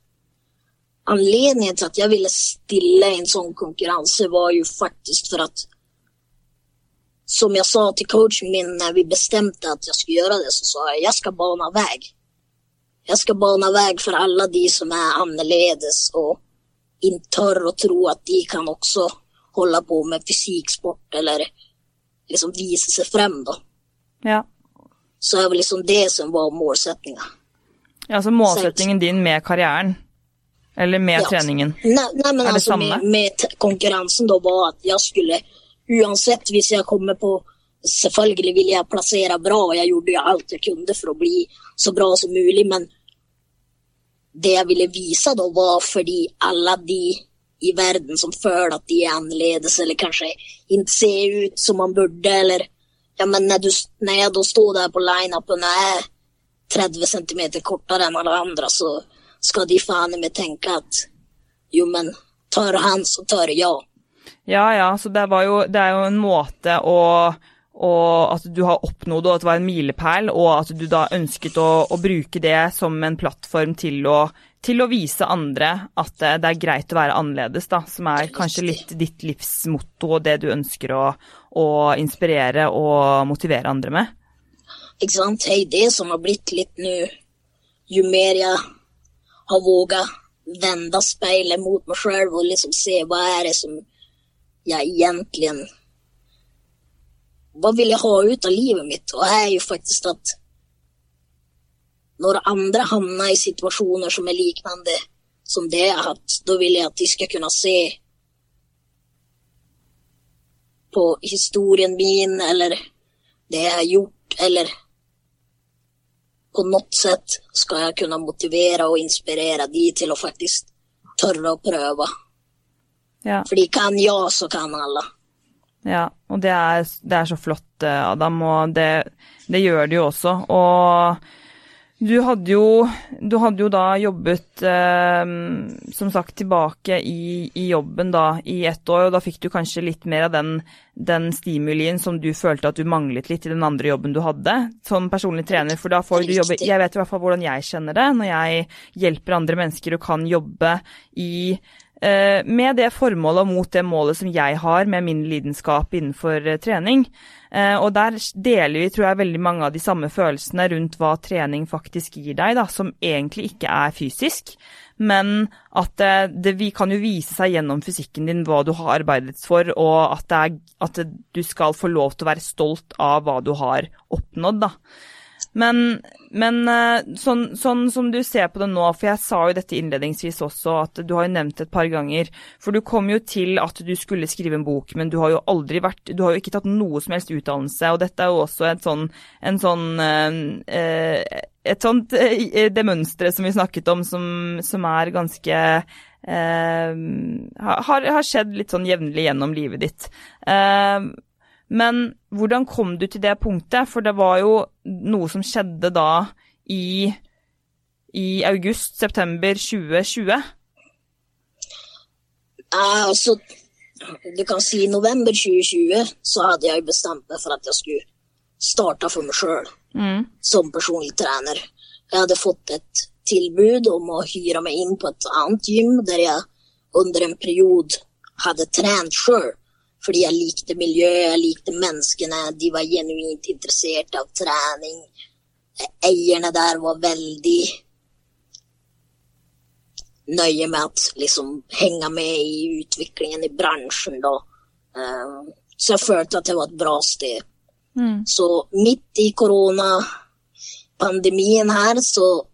anledningen till att jag ville stilla en sån konkurrens var ju faktiskt för att som jag sa till coachen min när vi bestämde att jag skulle göra det så sa jag, jag ska bana väg. Jag ska bana väg för alla de som är annorledes och inte tör att tro att de kan också hålla på med fysiksport eller liksom visa sig fram då. Ja. Så det var liksom det som var målsättningen. Altså målsettingen din med karrieren. Eller med Ja. treningen. nei, nei, men det alltså samma? med, med konkurransen da var at jeg skulle, Uansett hvis jeg kommer på, selvfølgelig ville jeg plassere bra, og jeg gjorde jo alt jeg kunde for å bli så bra som mulig, men det jeg ville vise da, var fordi alle de i verden som føler at de er annerledes, eller kanskje ikke ser ut som man burde, eller ja men når, du, då står der på line-upen och är 30 centimeter kortare än alla andra så ska de fan i mig tänka att jo men tar han så tar jag. Ja, ja, så det, var jo, det er jo en måte å, og At du har oppnådd, og at det var en milepæl, og at du da ønsket å, å bruke det som en plattform til å, til å vise andre at det, det er greit å være annerledes, da. Som er kanskje litt ditt livsmotto og det du ønsker å, å inspirere og motivere andre med. Ikke sant? Det er det som har blitt litt nå. Jo mer jeg har våga vende speilet mot meg sjøl og liksom se hva er det som jeg egentlig Hva vil jeg ha ut av livet mitt? Og här er jo faktisk at når andre havner i situasjoner som er liknande som det jeg har hatt, da vil jeg at de skal kunne se på historien min eller det jeg har gjort eller på noe sett skal jeg kunne motivere og inspirere de til å faktisk tørre å prøve. Ja. Fordi kan jeg, så kan alle. Ja, og det er, det er så flott, eh, Adam, og det, det gjør det jo også. Og du hadde jo, du hadde jo da jobbet, eh, som sagt, tilbake i, i jobben da i ett år, og da fikk du kanskje litt mer av den, den stimulien som du følte at du manglet litt i den andre jobben du hadde som personlig trener, for da får du jobbe Jeg vet i hvert fall hvordan jeg kjenner det når jeg hjelper andre mennesker og kan jobbe i Eh, med det formålet og mot det målet som jeg har med min lidenskap innenfor eh, trening. Eh, og der deler vi, tror jeg, veldig mange av de samme følelsene rundt hva trening faktisk gir deg, da, som egentlig ikke er fysisk. Men at det, det vi kan jo vise seg gjennom fysikken din hva du har arbeidet for, og at, det er, at du skal få lov til å være stolt av hva du har oppnådd, da. Men, men sånn, sånn, som du ser på det nå, for jeg sa jo dette innledningsvis også, at du har jo nevnt det et par ganger. For du kom jo til at du skulle skrive en bok, men du har jo aldri vært Du har jo ikke tatt noe som helst utdannelse, og dette er jo også et sånn, en sånn eh, Et sånt eh, Det mønsteret som vi snakket om, som, som er ganske eh, har, har skjedd litt sånn jevnlig gjennom livet ditt. Eh, men hvordan kom du til det punktet? For det var jo noe som skjedde da i, i august-september 2020. Ja, altså du kan si i november 2020 så hadde jeg bestemt meg for at jeg skulle starte for meg sjøl Mm. som personlig trener. Jeg hadde fått et tilbud om å hyre meg inn på et annet gym der jeg under en periode hadde trent själv. För jeg likte miljøet, jeg likte menneskene. de var genuint interessert av trening. Eierne der var veldig nøye med at liksom hänga med i utviklingen i bransjen, då. Eh, Så jeg følte at det var et bra sted. Mm. Så midt i koronapandemien her, så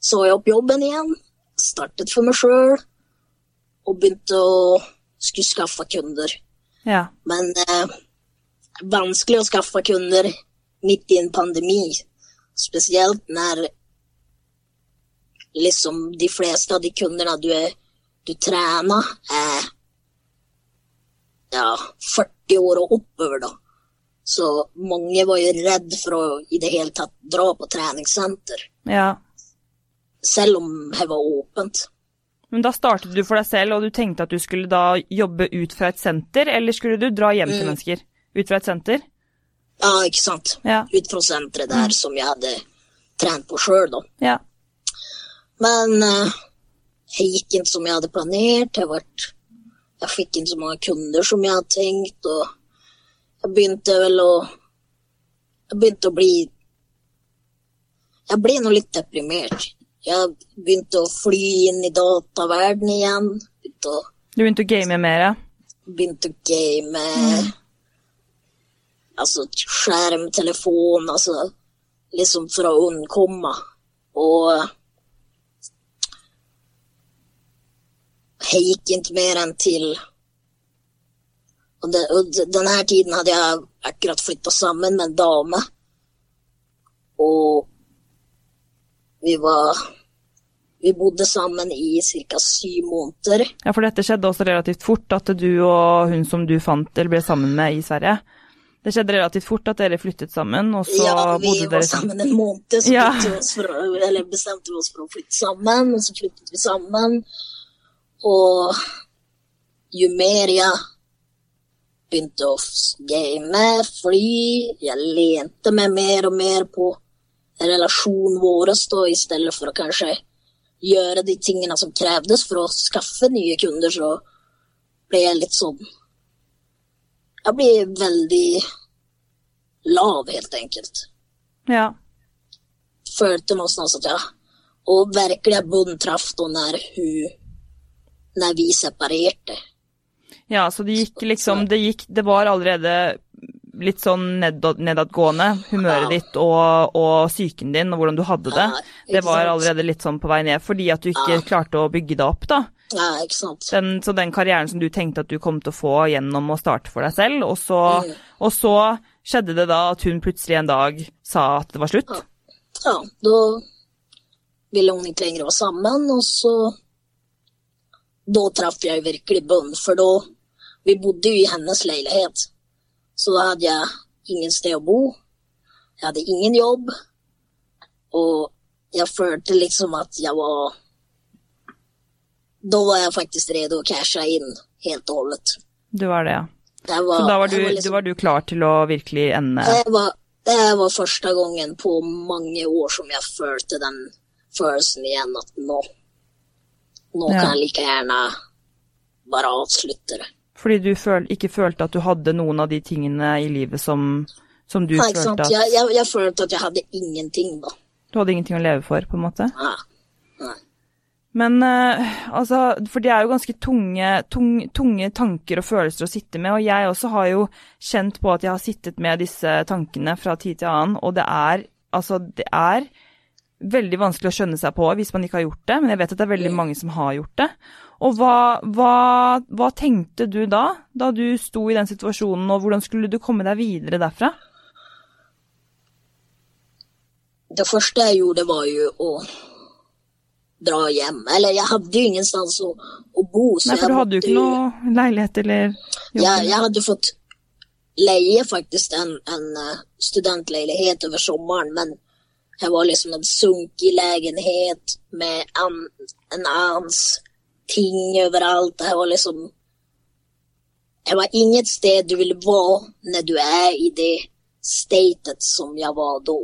sa jeg opp jobben igjen. startet for meg sjøl og begynte å skulle skaffe kunder. Ja. Men eh, vanskelig å skaffe kunder midt i en pandemi. Spesielt når liksom de fleste av de kundene du, er, du trener, er ja, 40 år og oppover, da. Så mange var jo redd for å i det hele tatt dra på treningssenter. Ja. Selv om det var åpent. Men da startet du for deg selv, og du tenkte at du skulle da jobbe ut fra et senter, eller skulle du dra hjem til mennesker? Ut fra et senter? Ja, ikke sant. Ja. Ut fra senteret der som jeg hadde trent på sjøl, da. Ja. Men uh, jeg gikk inn som jeg hadde planert. Jeg, ble, jeg fikk inn så mange kunder som jeg hadde tenkt, og jeg begynte vel å Jeg begynte å bli Jeg ble nå litt deprimert. Jeg begynte å fly inn i dataverdenen igjen. Begynte å, Du begynte å game mer? ja. begynte å game. Altså skjermtelefon, altså Liksom for å unnkomme. Og jeg gikk ikke mer enn til og, det, og denne tiden hadde jeg akkurat flytta sammen med en dame. Og vi var Vi bodde sammen i ca. syv måneder. Ja, for dette skjedde også relativt fort, at du og hun som du fant eller ble sammen med i Sverige. Det skjedde relativt fort at dere flyttet sammen, og så ja, vi dere var vi sammen. sammen en måned, så Ja. vi for, eller bestemte vi oss for å flytte sammen. Og så flyttet vi sammen. Og jo mer jeg begynte å game, fly, jeg lente meg mer og mer på relasjonen vår da, i stedet for å kanskje gjøre de tingene som krevdes for å skaffe nye kunder, så ble jeg litt sånn Jeg blir veldig lav, helt enkelt. Ja. Følte sånn at jeg Og virkelig bunntraff da når hun Når vi separerte. ja, så det gikk liksom Det, gikk, det var allerede litt sånn nedad, nedadgående, humøret Ja. ditt og, og psyken din og hvordan du hadde det. Ja, Det var allerede litt sånn på vei ned, fordi at du ikke Ja. klarte å bygge det opp, da. Den, så den karrieren som du tenkte at du kom til å få gjennom å starte for deg selv, og så, Mm. og så skjedde det da at hun plutselig en dag sa at det var slutt. Ja, da ville hun ikke lenger være sammen, og så Da traff jeg virkelig bunn, for da Vi bodde jo i hennes leilighet. Så da hadde jeg ingen sted å bo. Jeg hadde ingen jobb. Og jeg følte liksom at jeg var Da var jeg faktisk redd å cashe inn helt og holdent. Du var det, ja. Var, Så da var du, var du liksom- var du klar til å virkelig ende det var, det var første gangen på mange år som jeg følte den følelsen igjen at nå Nå Ja. kan jeg like gjerne bare avslutte det. Fordi du føl, ikke følte at du hadde noen av de tingene i livet som, som du Ja, ikke sant? følte at Jeg, jeg, jeg følte at jeg hadde ingenting, da. Du hadde ingenting å leve for, på en måte? Ja. Nei. Men eh, altså, for det er jo ganske tunge, tung, tunge tanker og følelser å sitte med, og jeg også har jo kjent på at jeg har sittet med disse tankene fra tid til annen, og det er, altså, det er veldig vanskelig å skjønne seg på hvis man ikke har gjort det, men jeg vet at det er veldig mange som har gjort det. Og hva, hva, hva tenkte du da, da du sto i den situasjonen, og hvordan skulle du komme deg videre derfra? Det første jeg gjorde, var jo å dra hjem. Eller jeg hadde jo ingenstans å, å bo. Nei, for du hadde jo ikke noe leilighet eller jobb. Jeg, jeg hadde fått leie faktisk en, en eh, studentleilighet over sommeren, men jeg var liksom en sunkig lägenhet med en, en annens ting overalt. Det var liksom... Det var inget sted du ville være når du er i det statet som jeg var da.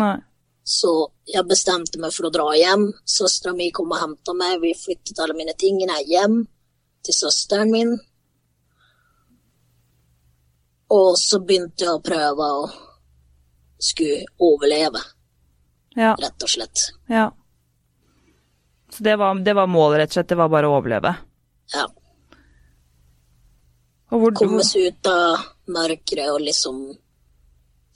Nei. Så jeg bestemte meg for å dra hjem. Søstera min kom og henta meg. Vi flyttet alle mine tingene hjem til søsteren min. Og så begynte jeg å prøve å skulle överleva, Ja, rett og slett. ja. Så det var, det var målet, rett og slett. Det var bare å overleve. Ja. Hvor, Komme seg ut av mørket og liksom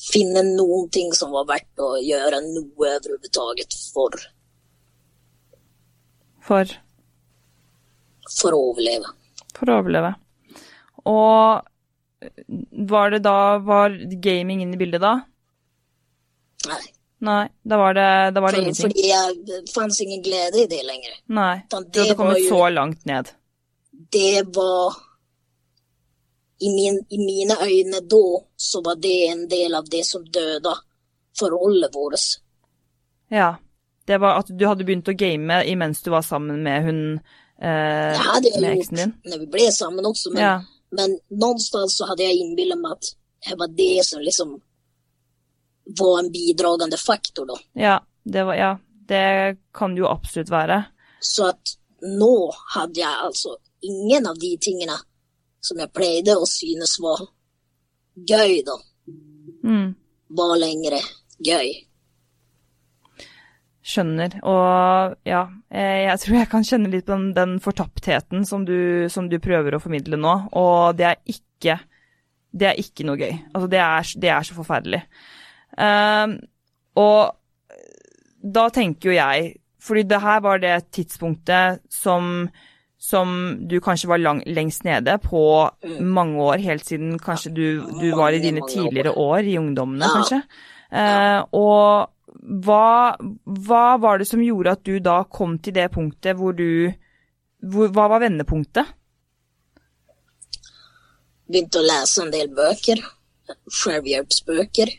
finne noen ting som var verdt å gjøre noe overhodet for, for, for å overleve. for å overleve. Og var det da Var gaming inne i bildet da? Nei. Nei, da var det, da var det For, ingenting. fordi jeg, fantes fanns ingen glede i det lenger. Nei, Utan du hadde kommet jo, så langt ned. det var i, min, I mine øyne da så var det en del av det som døde forholdet vårt. Ja. Det var at du hadde begynt å game imens du var sammen med hun eh, Det hade jag med eksen din. när vi ble sammen også, Men, Ja. men någonstans så hadde jeg innbilt meg at det var det som liksom var en bidragande faktor då. Ja, det var Ja, det kan det jo absolutt være. Så at nå hadde jeg altså ingen av de tingene som jeg pleide å synes var gøy da, Mm. var lenger gøy. Skjønner. Og ja, eh, jeg tror jeg kan kjenne litt på den, den fortaptheten som du, som du prøver å formidle nå, og det er ikke Det er ikke noe gøy. Altså, det er, det er så forferdelig. Ehm, og da tenker jo jeg Fordi det her var det tidspunktet som som du kanskje var lang, lengst nede på mange år, helt siden kanskje du, du var i dine tidligere år i ungdommene, kanskje. Eh, og hva, hva var det som gjorde at du da kom til det punktet hvor du hvor, Hva var vendepunktet? Begynte å lese en del bøker, selvhjelpsbøker.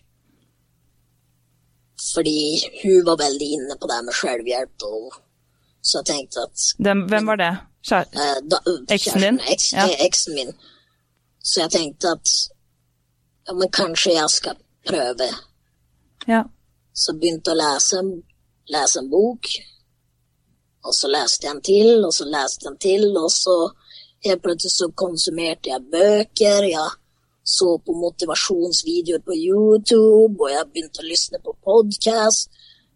Fordi hun var veldig inne på det med selvhjelp, og så jeg tenkte at Hvem, hvem var det? Kjær... eh, Eksen din? kjæresten, Eks, Ja. eh, eksen min. Så jeg tenkte at ja, men kanskje jeg skal prøve. Ja. Så begynte å lese, lese en bok. Og så leste jeg en til, og så leste jeg en til, og så helt plutselig så konsumerte jeg bøker. Jeg så på motivasjonsvideoer på YouTube, og jeg begynte å lysne på podkast.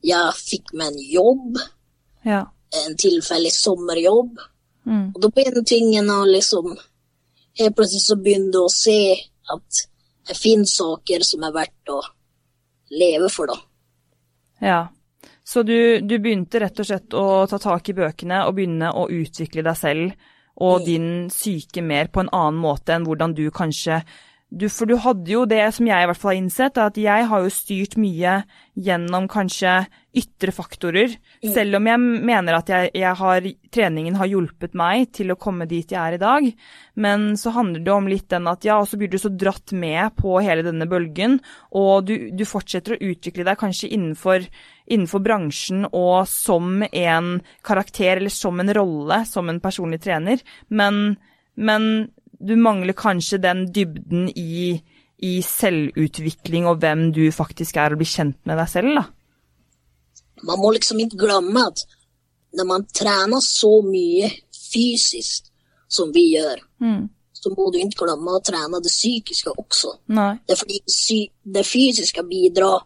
Jeg fikk meg en jobb, Ja. en tilfeldig sommerjobb. Mm. Og da begynte tingene å liksom Helt plutselig så begynte jeg å se at det finnes saker som er verdt å leve for, da. ja. Så du, du begynte rett og slett å ta tak i bøkene og begynne å utvikle deg selv og din syke mer på en annen måte enn hvordan du kanskje du, For du hadde jo det som jeg i hvert fall har innsett, at jeg har jo styrt mye gjennom kanskje ytre faktorer. Selv om jeg mener at jeg, jeg har, treningen har hjulpet meg til å komme dit jeg er i dag. Men så handler det om litt den at ja, og så blir du så dratt med på hele denne bølgen, og du, du fortsetter å utvikle deg kanskje innenfor, innenfor bransjen og som en karakter eller som en rolle, som en personlig trener. Men, men du mangler kanskje den dybden i, i selvutvikling og hvem du faktisk er, og bli kjent med deg selv, da. Man må liksom ikke glemme at når man trener så mye fysisk som vi gjør, Mm. så må du ikke glemme å trene det psykiske også. Nei. Det er fordi det fysiske bidrar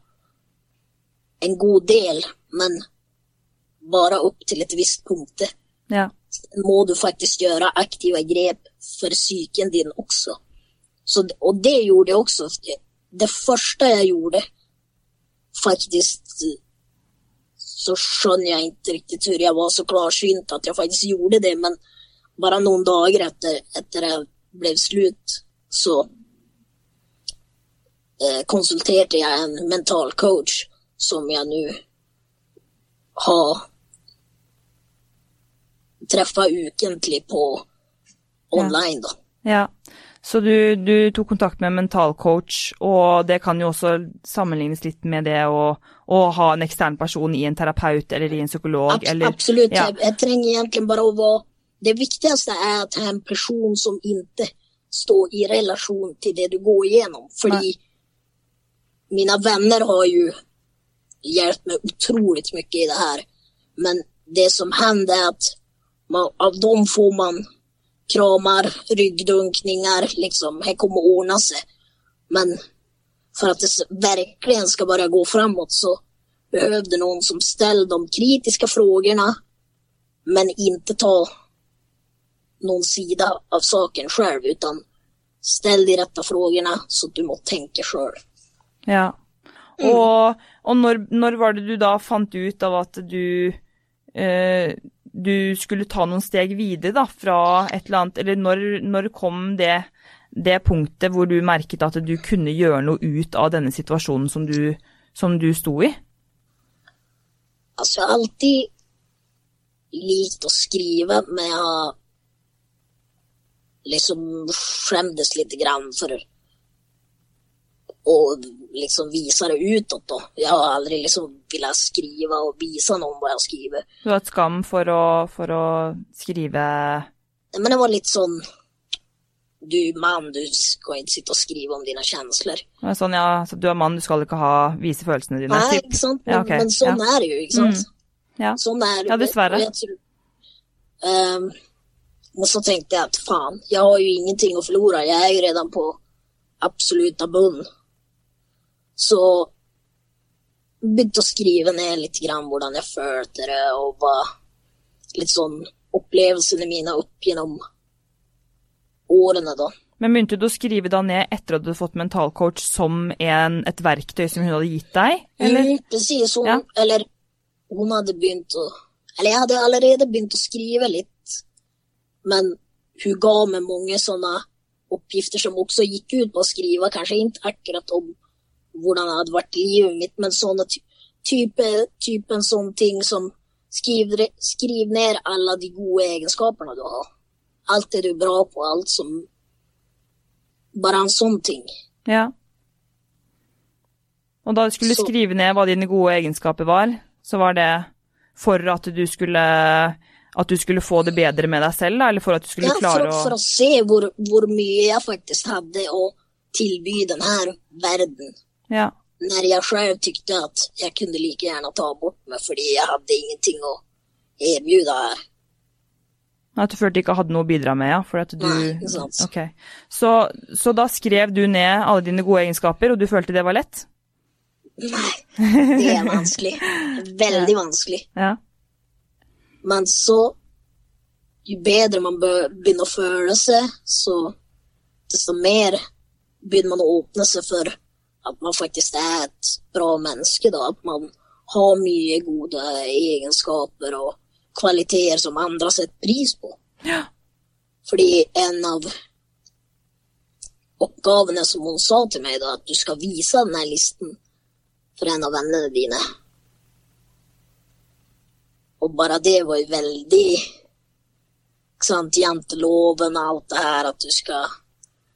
en god del, men bare opp til et visst punkt. Ja. må du faktisk gjøre aktive grep for psyken din også. Så, og det gjorde jeg også. Det første jeg gjorde, faktisk så skjønner jeg ikke riktig hvor jeg var så klarsynt at jeg faktisk gjorde det, men bare noen dager etter, etter jeg ble slutt, så eh, konsulterte jeg en mental coach som jeg nå har treffa ukentlig på online, da. Ja. Så du, du tok kontakt med en mentalcoach, og det kan jo også sammenlignes litt med det å, å ha en ekstern person i en terapeut eller i en psykolog, Abs eller absolutt. ja. Jeg, jeg trenger egentlig bare å være Det viktigste er at ha en person som ikke står i relasjon til det du går igjennom. Fordi mine venner har jo hjulpet meg utrolig mye i det her. Men det som hender, er at man, av dem får man kramar, ryggdunkningar, liksom. Det kommer att ordna sig. Men för att det verkligen ska börja gå framåt så behövde någon som ställde de kritiska frågorna men inte ta någon sida av saken själv utan ställ de rätta frågorna så att du må tänka själv. Ja. Mm. Og, og når, når var det du da fant ut av at du eh, du skulle ta noen steg videre da, fra et eller annet, eller når, når kom det, det punktet hvor du merket at du kunne gjøre noe ut av denne situasjonen som du, som du sto i? Altså, jeg har alltid likt å skrive, men jeg har liksom skjemtes lite grann för och liksom visa det utåt då. Jag har aldrig liksom velat skriva och visa någon vad jag skriver. Du har et skam å, for å skrive Nej, Men det var lite sån, du mann, man, du skal ikke sitte og skrive om dine kjensler. det er Sånn, ja, så du er mann, du skal ikke ha, vise følelsene dine. Nei, ikke sant? Men, Ja, okay. men sånn ja. är det jo, ikke sant? Mm. Ja. Sånn er det. Ja, dessverre. Tror- Ehm, och så tenkte jeg at faen, jeg har jo ingenting å forlore. Jeg er jo redan på absoluta bunn. Så begynte å skrive ned litt grann hvordan jeg følte det, og hva litt sånn opplevelsene mine opp gjennom årene, da. Men begynte du å skrive da ned etter at du hadde fått mentalcoach som en, et verktøy som hun hadde gitt deg? Eller? Mm, precis, hun, Ja. eller hun hadde begynt å Eller jeg hadde allerede begynt å skrive litt, men hun ga meg mange sånne oppgifter som også gikk ut på å skrive, kanskje ikke akkurat om hvordan det hadde vært livet mitt, men sånne ty type, typen sånne ting som skriv, skriv ned alle de gode egenskapene du har. Alt det du er bra på, alt som Bare en sånn ting. Ja. Og da du skulle Så- skrive ned hva dine gode egenskaper var, så var det for at du skulle at du skulle få det bedre med deg selv, da? Eller for at du skulle Ja, klare å- å for å se hvor, hvor mye jeg faktisk hadde å tilby denne verden. Ja. Når jeg selv tykte at jeg kunne like gjerne ta bort meg fordi jeg hadde ingenting å erbjude her. At du følte ikke hadde noe å bidra med, ja? For at du Nei, ikke sant. Okay. Så, så da skrev du ned alle dine gode egenskaper, og du følte det var lett? Nei, det er vanskelig. Veldig vanskelig. Ja. Men så Jo bedre man begynner å føle seg, så desto mer begynner man å åpne seg for at man faktisk er et bra menneske. Da. At man har mye gode egenskaper og kvaliteter som andre setter pris på. Ja. Fordi en av oppgavene som hun sa til meg, da, at du skal vise denne listen for en av vennene dine. Og bare det var jo veldig ikke sant, Janteloven og alt det her, at du skal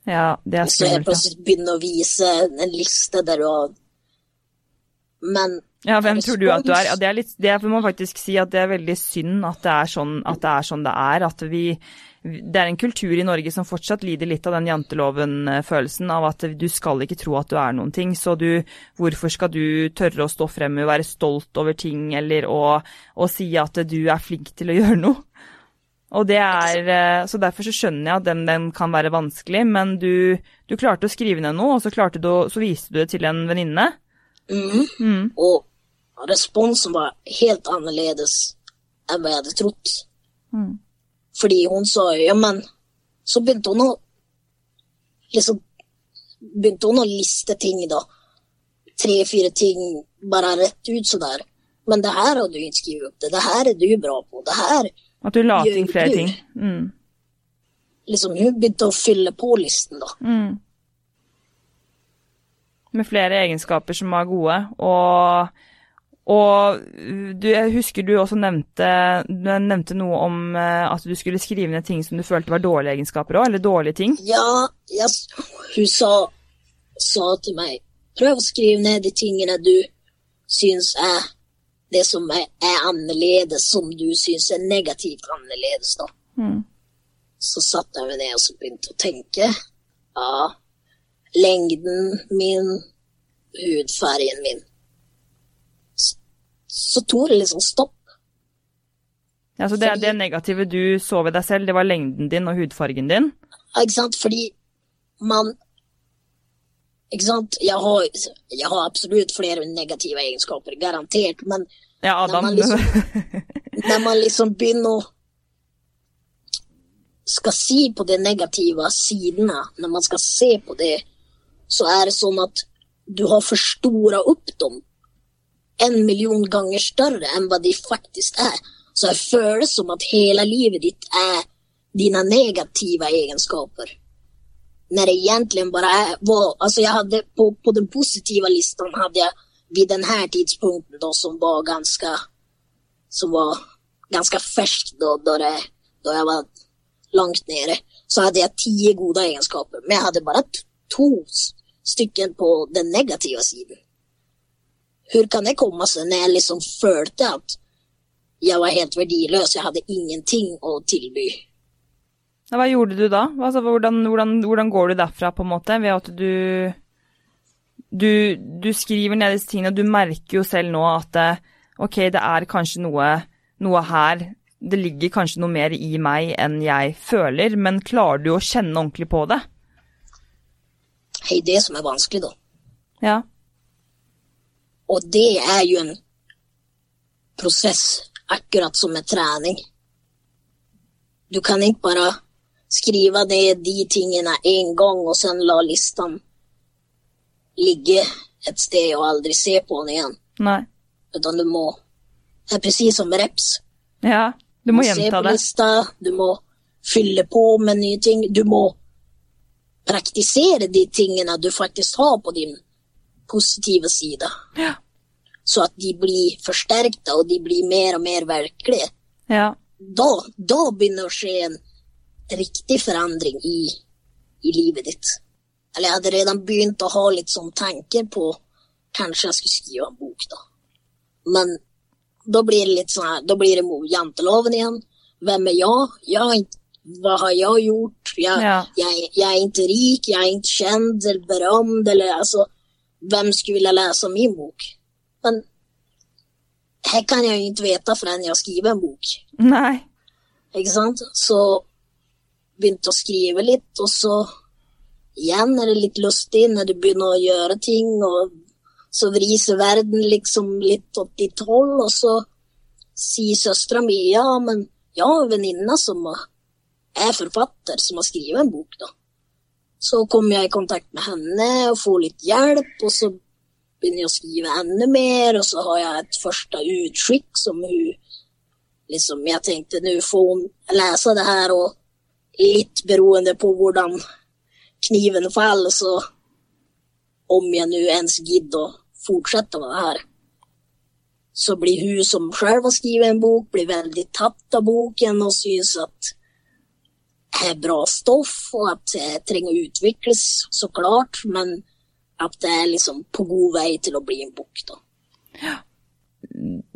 Ja, det er så skummelt. Ja. plutselig begynner å vise en liste der du har Men Ja, hvem tror du at du er? Ja, det er litt, det må faktisk si at det er veldig synd at det er sånn, at det er. Sånn det er at vi, det er en kultur i Norge som fortsatt lider litt av den janteloven-følelsen av at du skal ikke tro at du er noen ting. Så du, hvorfor skal du tørre å stå frem og være stolt over ting, eller å, å si at du er flink til å gjøre noe? Og det er, eh, så Derfor så skjønner jeg at den, den kan være vanskelig, men du, du klarte å skrive ned noe, og så, du, så viste du det til en venninne. Mm. Mm. Og responsen var helt annerledes enn hva jeg hadde trodd. Mm. Fordi hun sa ja, men Så begynte hun å liksom Begynte hun å liste ting, da. Tre-fire ting bare rett ut sånn der. Men det her har du ikke skrevet opp. Det, det her er du bra på. Det her At du la til flere ting. Mm. Liksom, hun begynte å fylle på listen, da. Mm. Med flere egenskaper som var gode. Og, og du, jeg husker du også nevnte, du nevnte noe om eh, at du skulle skrive ned ting som du følte var dårlige egenskaper òg, eller dårlige ting. Ja, jeg, hun sa, sa til meg prøv å skrive ned de tingene du syns er det som er, er annerledes, som du syns er negativt annerledes. da. Mm. Så satte jeg meg ned og så begynte å tenke. Ja, lengden min, hudfargen min. Så, så tok det liksom stopp. Ja, så det, Fordi- det negative du så ved deg selv, det var lengden din og hudfargen din. Ja, Ikke sant? Fordi man Ikke sant? Jeg har, jeg har absolutt flere negative egenskaper, garantert. Men Ja, Adam. man liksom- når man liksom begynner å skal si på de negative sidene, når man skal se på det, så er det sånn at du har forstora opp dem en million ganger større enn hva de faktisk er. Så det føles som at hele livet ditt er dine negative egenskaper. Når det egentligen bara är, var, alltså jag hade på, på den positiva listan hadde jeg vid den här tidpunkten då som var ganske som var ganska färsk då, då, det, då jag var långt nere, så hade jag tio goda egenskaper. Men jag hade bara två stycken på den negativa sidan. Hur kan det komma sig när jag liksom följde att jag var helt värdelös, jag hade ingenting att tillby. Hva gjorde du da? Altså, hvordan, hvordan, hvordan, går du derfra, på en måte, ved at du Du, du skriver ned disse tingene, og du merker jo selv nå at ok, det er kanskje noe, noe her Det ligger kanskje noe mer i meg enn jeg føler, men klarer du å kjenne ordentlig på det? Det er det som er vanskelig, da. Ja. Og det er jo en prosess, akkurat som med trening. Du kan ikke bare skrive ned de tingene en gang og sen la listan ligge et sted og aldri se på den igjen. Nei. Utan du må Det er precis som reps. Ja, du må Du må gjenta se på det. lista, du må fylle på med nye ting. Du må praktisere de tingene du faktisk har på din positive side. Ja. Så at de blir forsterket, og de blir mer og mer virkelige. Ja. Da, da begynner det å skje en riktig forandring i, i livet ditt. Eller jeg hadde redan begynt å ha litt sånn tanker på kanskje jeg skulle skrive en bok, da. Men da blir det litt sånn her, da blir det mot janteloven igjen. Hvem er jeg? jeg hva har jeg gjort? Jeg, Ja. jeg, jeg er ikke rik, jeg er ikke kjent eller berømt, eller altså Hvem skulle ville lese min bok? Men her kan jeg jo ikke vite før jeg skriver en bok. Nei. Ikke sant? Så begynte å skrive litt, og så igjen er det litt lustig når du begynner å gjøre ting, og så vriser verden liksom litt åt ditt hold, og så sier søstera mi ja, men jeg har en venninne som er forfatter, som har skrevet en bok, da. Så kommer jeg i kontakt med henne og får litt hjelp, og så begynner jeg å skrive enda mer, og så har jeg et første utskikk som hun liksom, jeg tenkte nå får hun lese det her, og litt beroende på hvordan kniven faller, så om jeg nå ens gidder å fortsette med det her, så blir hun som selv har skrevet en bok, blir veldig tatt av boken og synes at det er bra stoff, og at det trenger å utvikles, så klart, men at det er liksom på god vei til å bli en bok, da.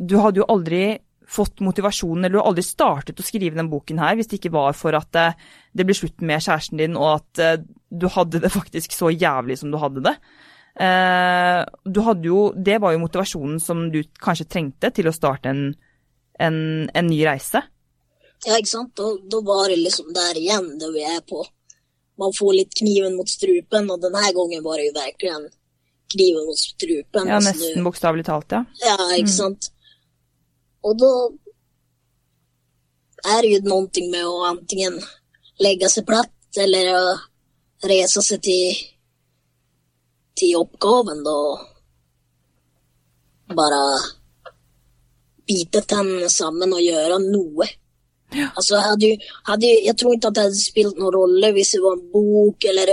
Du hadde jo aldri fått motivasjonen, eller du har aldri startet å skrive den boken her hvis det ikke var for at det, det ble slutt med kjæresten din, og at eh, du hadde det faktisk så jævlig som du hadde det. Eh, du hadde jo, det var jo motivasjonen som du kanskje trengte til å starte en, en, en ny reise. Ja, ikke sant? Da, da var det liksom der igjen, det vi er på. Man får litt kniven mot strupen, og denne gangen var det jo virkelig kniven mot strupen. Ja, Altså, nesten bokstavelig talt, ja. Ja, ikke sant? Og da er det jo noe med å antingen legge seg platt eller å reise seg til, til oppgaven, da. Bare bite tennene sammen og gjøre noe. Altså, hadde, jo- hadde, jo- jeg tror ikke at det hadde spilt noen rolle hvis det var en bok eller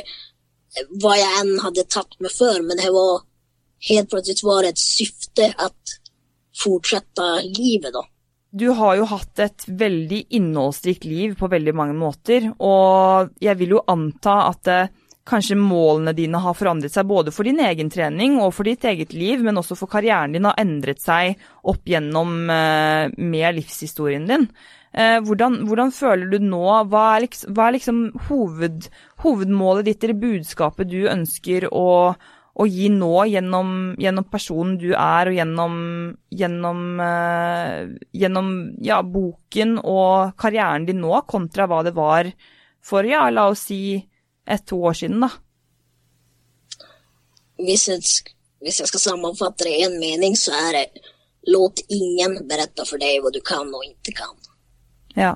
hva jeg enn hadde tatt meg før. men det var helt plötsligt var det et syfte at fortsette livet, da. Du har jo hatt et veldig innholdsrikt liv på veldig mange måter, og jeg vil jo anta at eh, kanskje målene dine har forandret seg både for din egen trening og for ditt eget liv, men også for karrieren din har endret seg opp gjennom eh, med livshistorien din. Eh, hvordan, hvordan føler du nå? Hva er, liksom, hva er liksom hoved, hovedmålet ditt eller budskapet du ønsker å, å gi nå gjennom, gjennom personen du er, og gjennom, gjennom, eh, gjennom ja, boken og karrieren din nå, kontra hva det var for, ja, la oss si ett-to år siden, da? Hvis jeg, hvis jeg skal sammenfatte det i en mening, så er det låt ingen berette for deg hva du kan og ikke kan. Ja.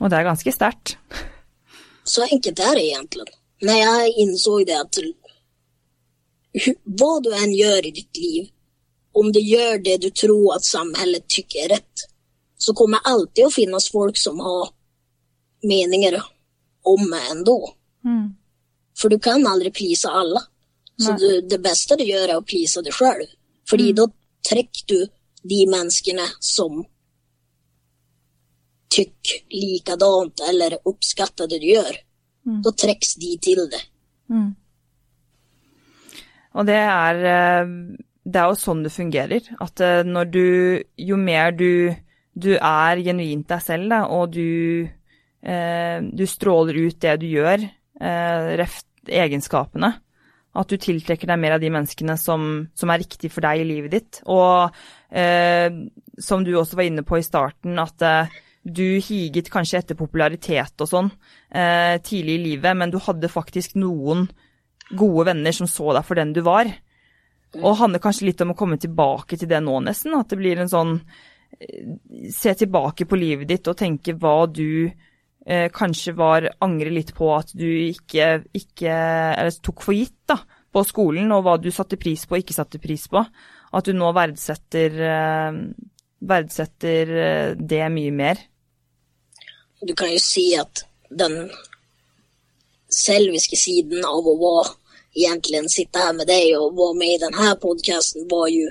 Og det er ganske sterkt. Så enkelt er det egentlig. Når jeg innså det at hva du enn gjør i ditt liv, om du gjør det du tror at samfunnet tykker er rett, så kommer alltid å finnes folk som har meninger om meg ändå. Mm. For du kan aldri please alle. Så du, det beste du gjør, er å please deg sjøl. Fordi da trekker du de menneskene som tykker likadant eller oppskatter det du gjør, Mm. da trekkes de til det. Mm. Og det er eh, Det er jo sånn det fungerer. At eh, når du Jo mer du, du er genuint deg selv, da, og du, eh, du stråler ut det du gjør, eh, reft egenskapene, at du tiltrekker deg mer av de menneskene som, som er riktig for deg i livet ditt. Og eh, som du også var inne på i starten, at eh, du higet kanskje etter popularitet og sånn eh, tidlig i livet, men du hadde faktisk noen gode venner som så deg for den du var. Og handler kanskje litt om å komme tilbake til det nå, nesten. At det blir en sånn eh, Se tilbake på livet ditt og tenke hva du eh, kanskje var Angre litt på at du ikke, ikke Eller tok for gitt, da, på skolen, og hva du satte pris på og ikke satte pris på. At du nå verdsetter eh, verdsetter eh, det mye mer. Du kan jo si at den selviske siden av å være egentligen sitte her med deg og være med i denne podcasten var jo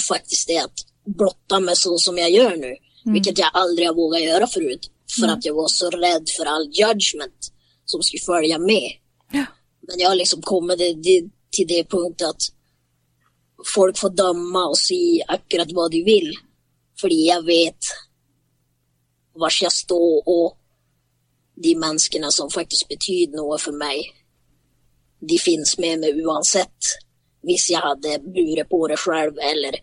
faktisk det at blotta meg sånn som jeg gjør nå, mm. hvilket jeg aldri har våget gjøre förut. for at jeg var så redd for all judgment som skulle følge med. Ja. Men jeg har liksom kommet til det, punktet att folk får dømme og si akkurat hva de vil. Fordi jeg vet vars jeg står og de menneskene som faktisk betyr noe for meg, De fins med meg uansett. Hvis jeg hadde buret på det selv eller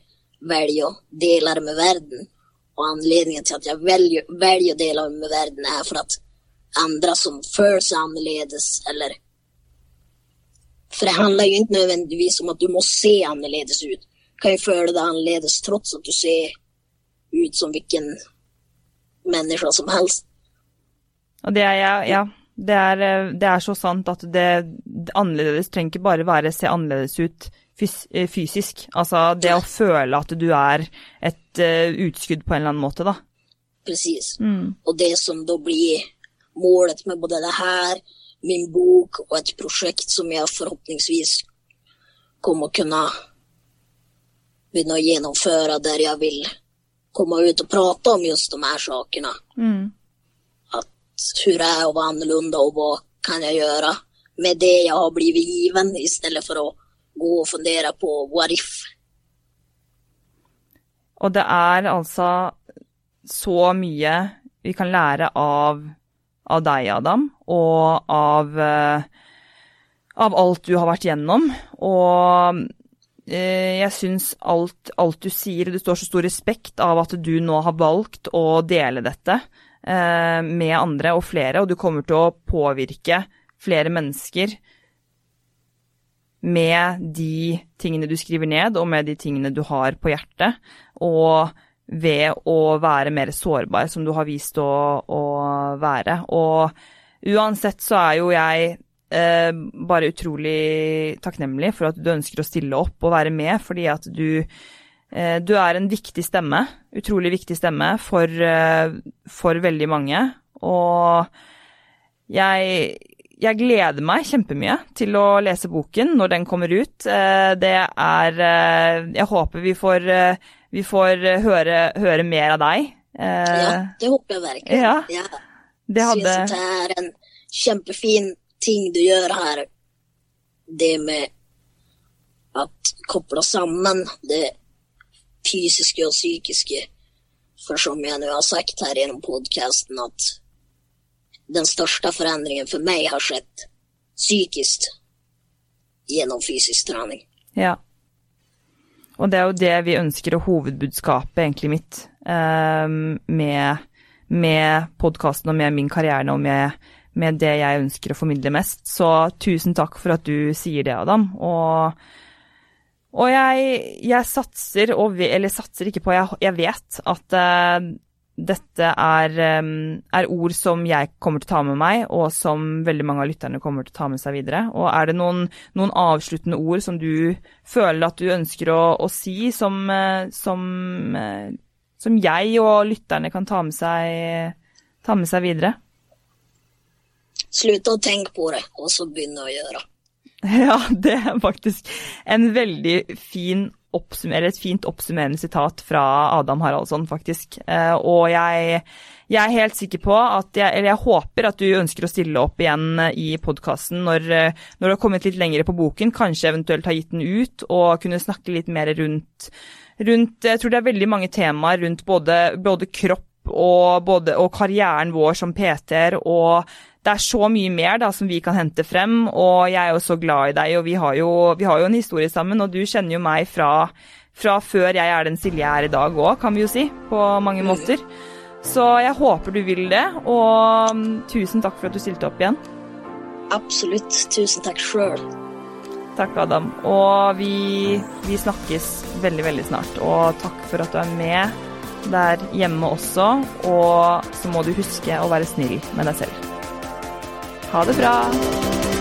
velger å dele det med verden. Og anledningen til at jeg velger, velger å dele det med verden, er for at andre som føler seg annerledes, eller för det handler jo ikke nødvendigvis om at du må se annerledes ut. Du kan jo føle deg annerledes trots at du ser ut som hvilken menneske som helst. Og det er, ja, ja det, er, eh, det er så sant at det, det annerledes trenger ikke bare være se annerledes ut fys, eh, fysisk. Altså det å føle at du er et uh, utskudd på en eller annen måte, da. Precis. Mm. Og det som da blir målet med både det här, min bok og et prosjekt som jeg forhåpningsvis kommer å kunne begynne å gjennomføre, der jeg vil komme ut og prate om just de her sakene. Mm. At hvordan det å være annerledes, annorlunda hva vad kan jeg gjøre med det jeg har blivit given stedet for å gå og fundere på what if. Og det er altså så mye vi kan lære av, av deg, Adam, og av, eh, av alt du har vært gjennom. Og eh, jeg syns alt, alt du sier, det står så stor respekt av at du nå har valgt å dele dette eh, med andre og flere, og du kommer til å påvirke flere mennesker med de tingene du skriver ned, og med de tingene du har på hjertet, og ved å være mer sårbar, som du har vist å, å være. Og uansett så er jo jeg eh, bare utrolig takknemlig for at du ønsker å stille opp og være med, fordi at du eh, du er en viktig stemme, utrolig viktig stemme, for, eh, for veldig mange. Og jeg, jeg gleder meg kjempemye til å lese boken når den kommer ut. Eh, Det er Jeg håper vi får, vi får høre, høre mer av deg. Eh, Ja, det håper jeg virkelig. ja. Ja. Det hadde Syns det er en kjempefin ting du gjør her. Det med å koppla sammen det fysiske og psykiske. For som jeg nå har sagt her gjennom podcasten at den største forandringen for meg har skjedd psykisk gjennom fysisk trening. Ja. Og det er jo det vi ønsker, og hovedbudskapet egentlig mitt eh, med, med podkasten og med min karriere og med, med det jeg ønsker å formidle mest. Så tusen takk for at du sier det, Adam. Og, og jeg, jeg satser, og eller satser ikke på, jeg, jeg vet at eh, dette er, er ord som jeg kommer til å ta med meg, og som veldig mange av lytterne kommer til å ta med seg videre. Og er det noen, noen avsluttende ord som du føler at du ønsker å, å si, som, eh, som, eh, som jeg og lytterne kan ta med seg, ta med seg videre? Slutt å tenke på det og så begynne å gjøre. Ja, det er faktisk en veldig fin oppsummer, et fint oppsummerende sitat fra Adam Haraldsson, faktisk. Eh, og jeg, jeg, er helt sikker på at jeg, eller jeg håper at du ønsker å stille opp igjen i podkasten når, når, du har kommet litt lenger på boken, kanskje eventuelt har gitt den ut, og kunne snakke litt mer rundt, rundt Jeg tror det er veldig mange temaer rundt både, både kropp og, både, og karrieren vår som PT-er og det er så mye mer da, som vi kan hente frem, og jeg er jo så glad i deg, og vi har jo, vi har jo en historie sammen, og du kjenner jo meg fra, fra før jeg er den Silje jeg er i dag òg, kan vi jo si, på mange måter. Så jeg håper du vil det, og um, tusen takk for at du stilte opp igjen. Absolutt. Tusen takk sjøl. Takk, Adam. Og vi, vi snakkes veldig, veldig snart. Og takk for at du er med der hjemme også. Og så må du huske å være snill med deg selv. Ha det bra.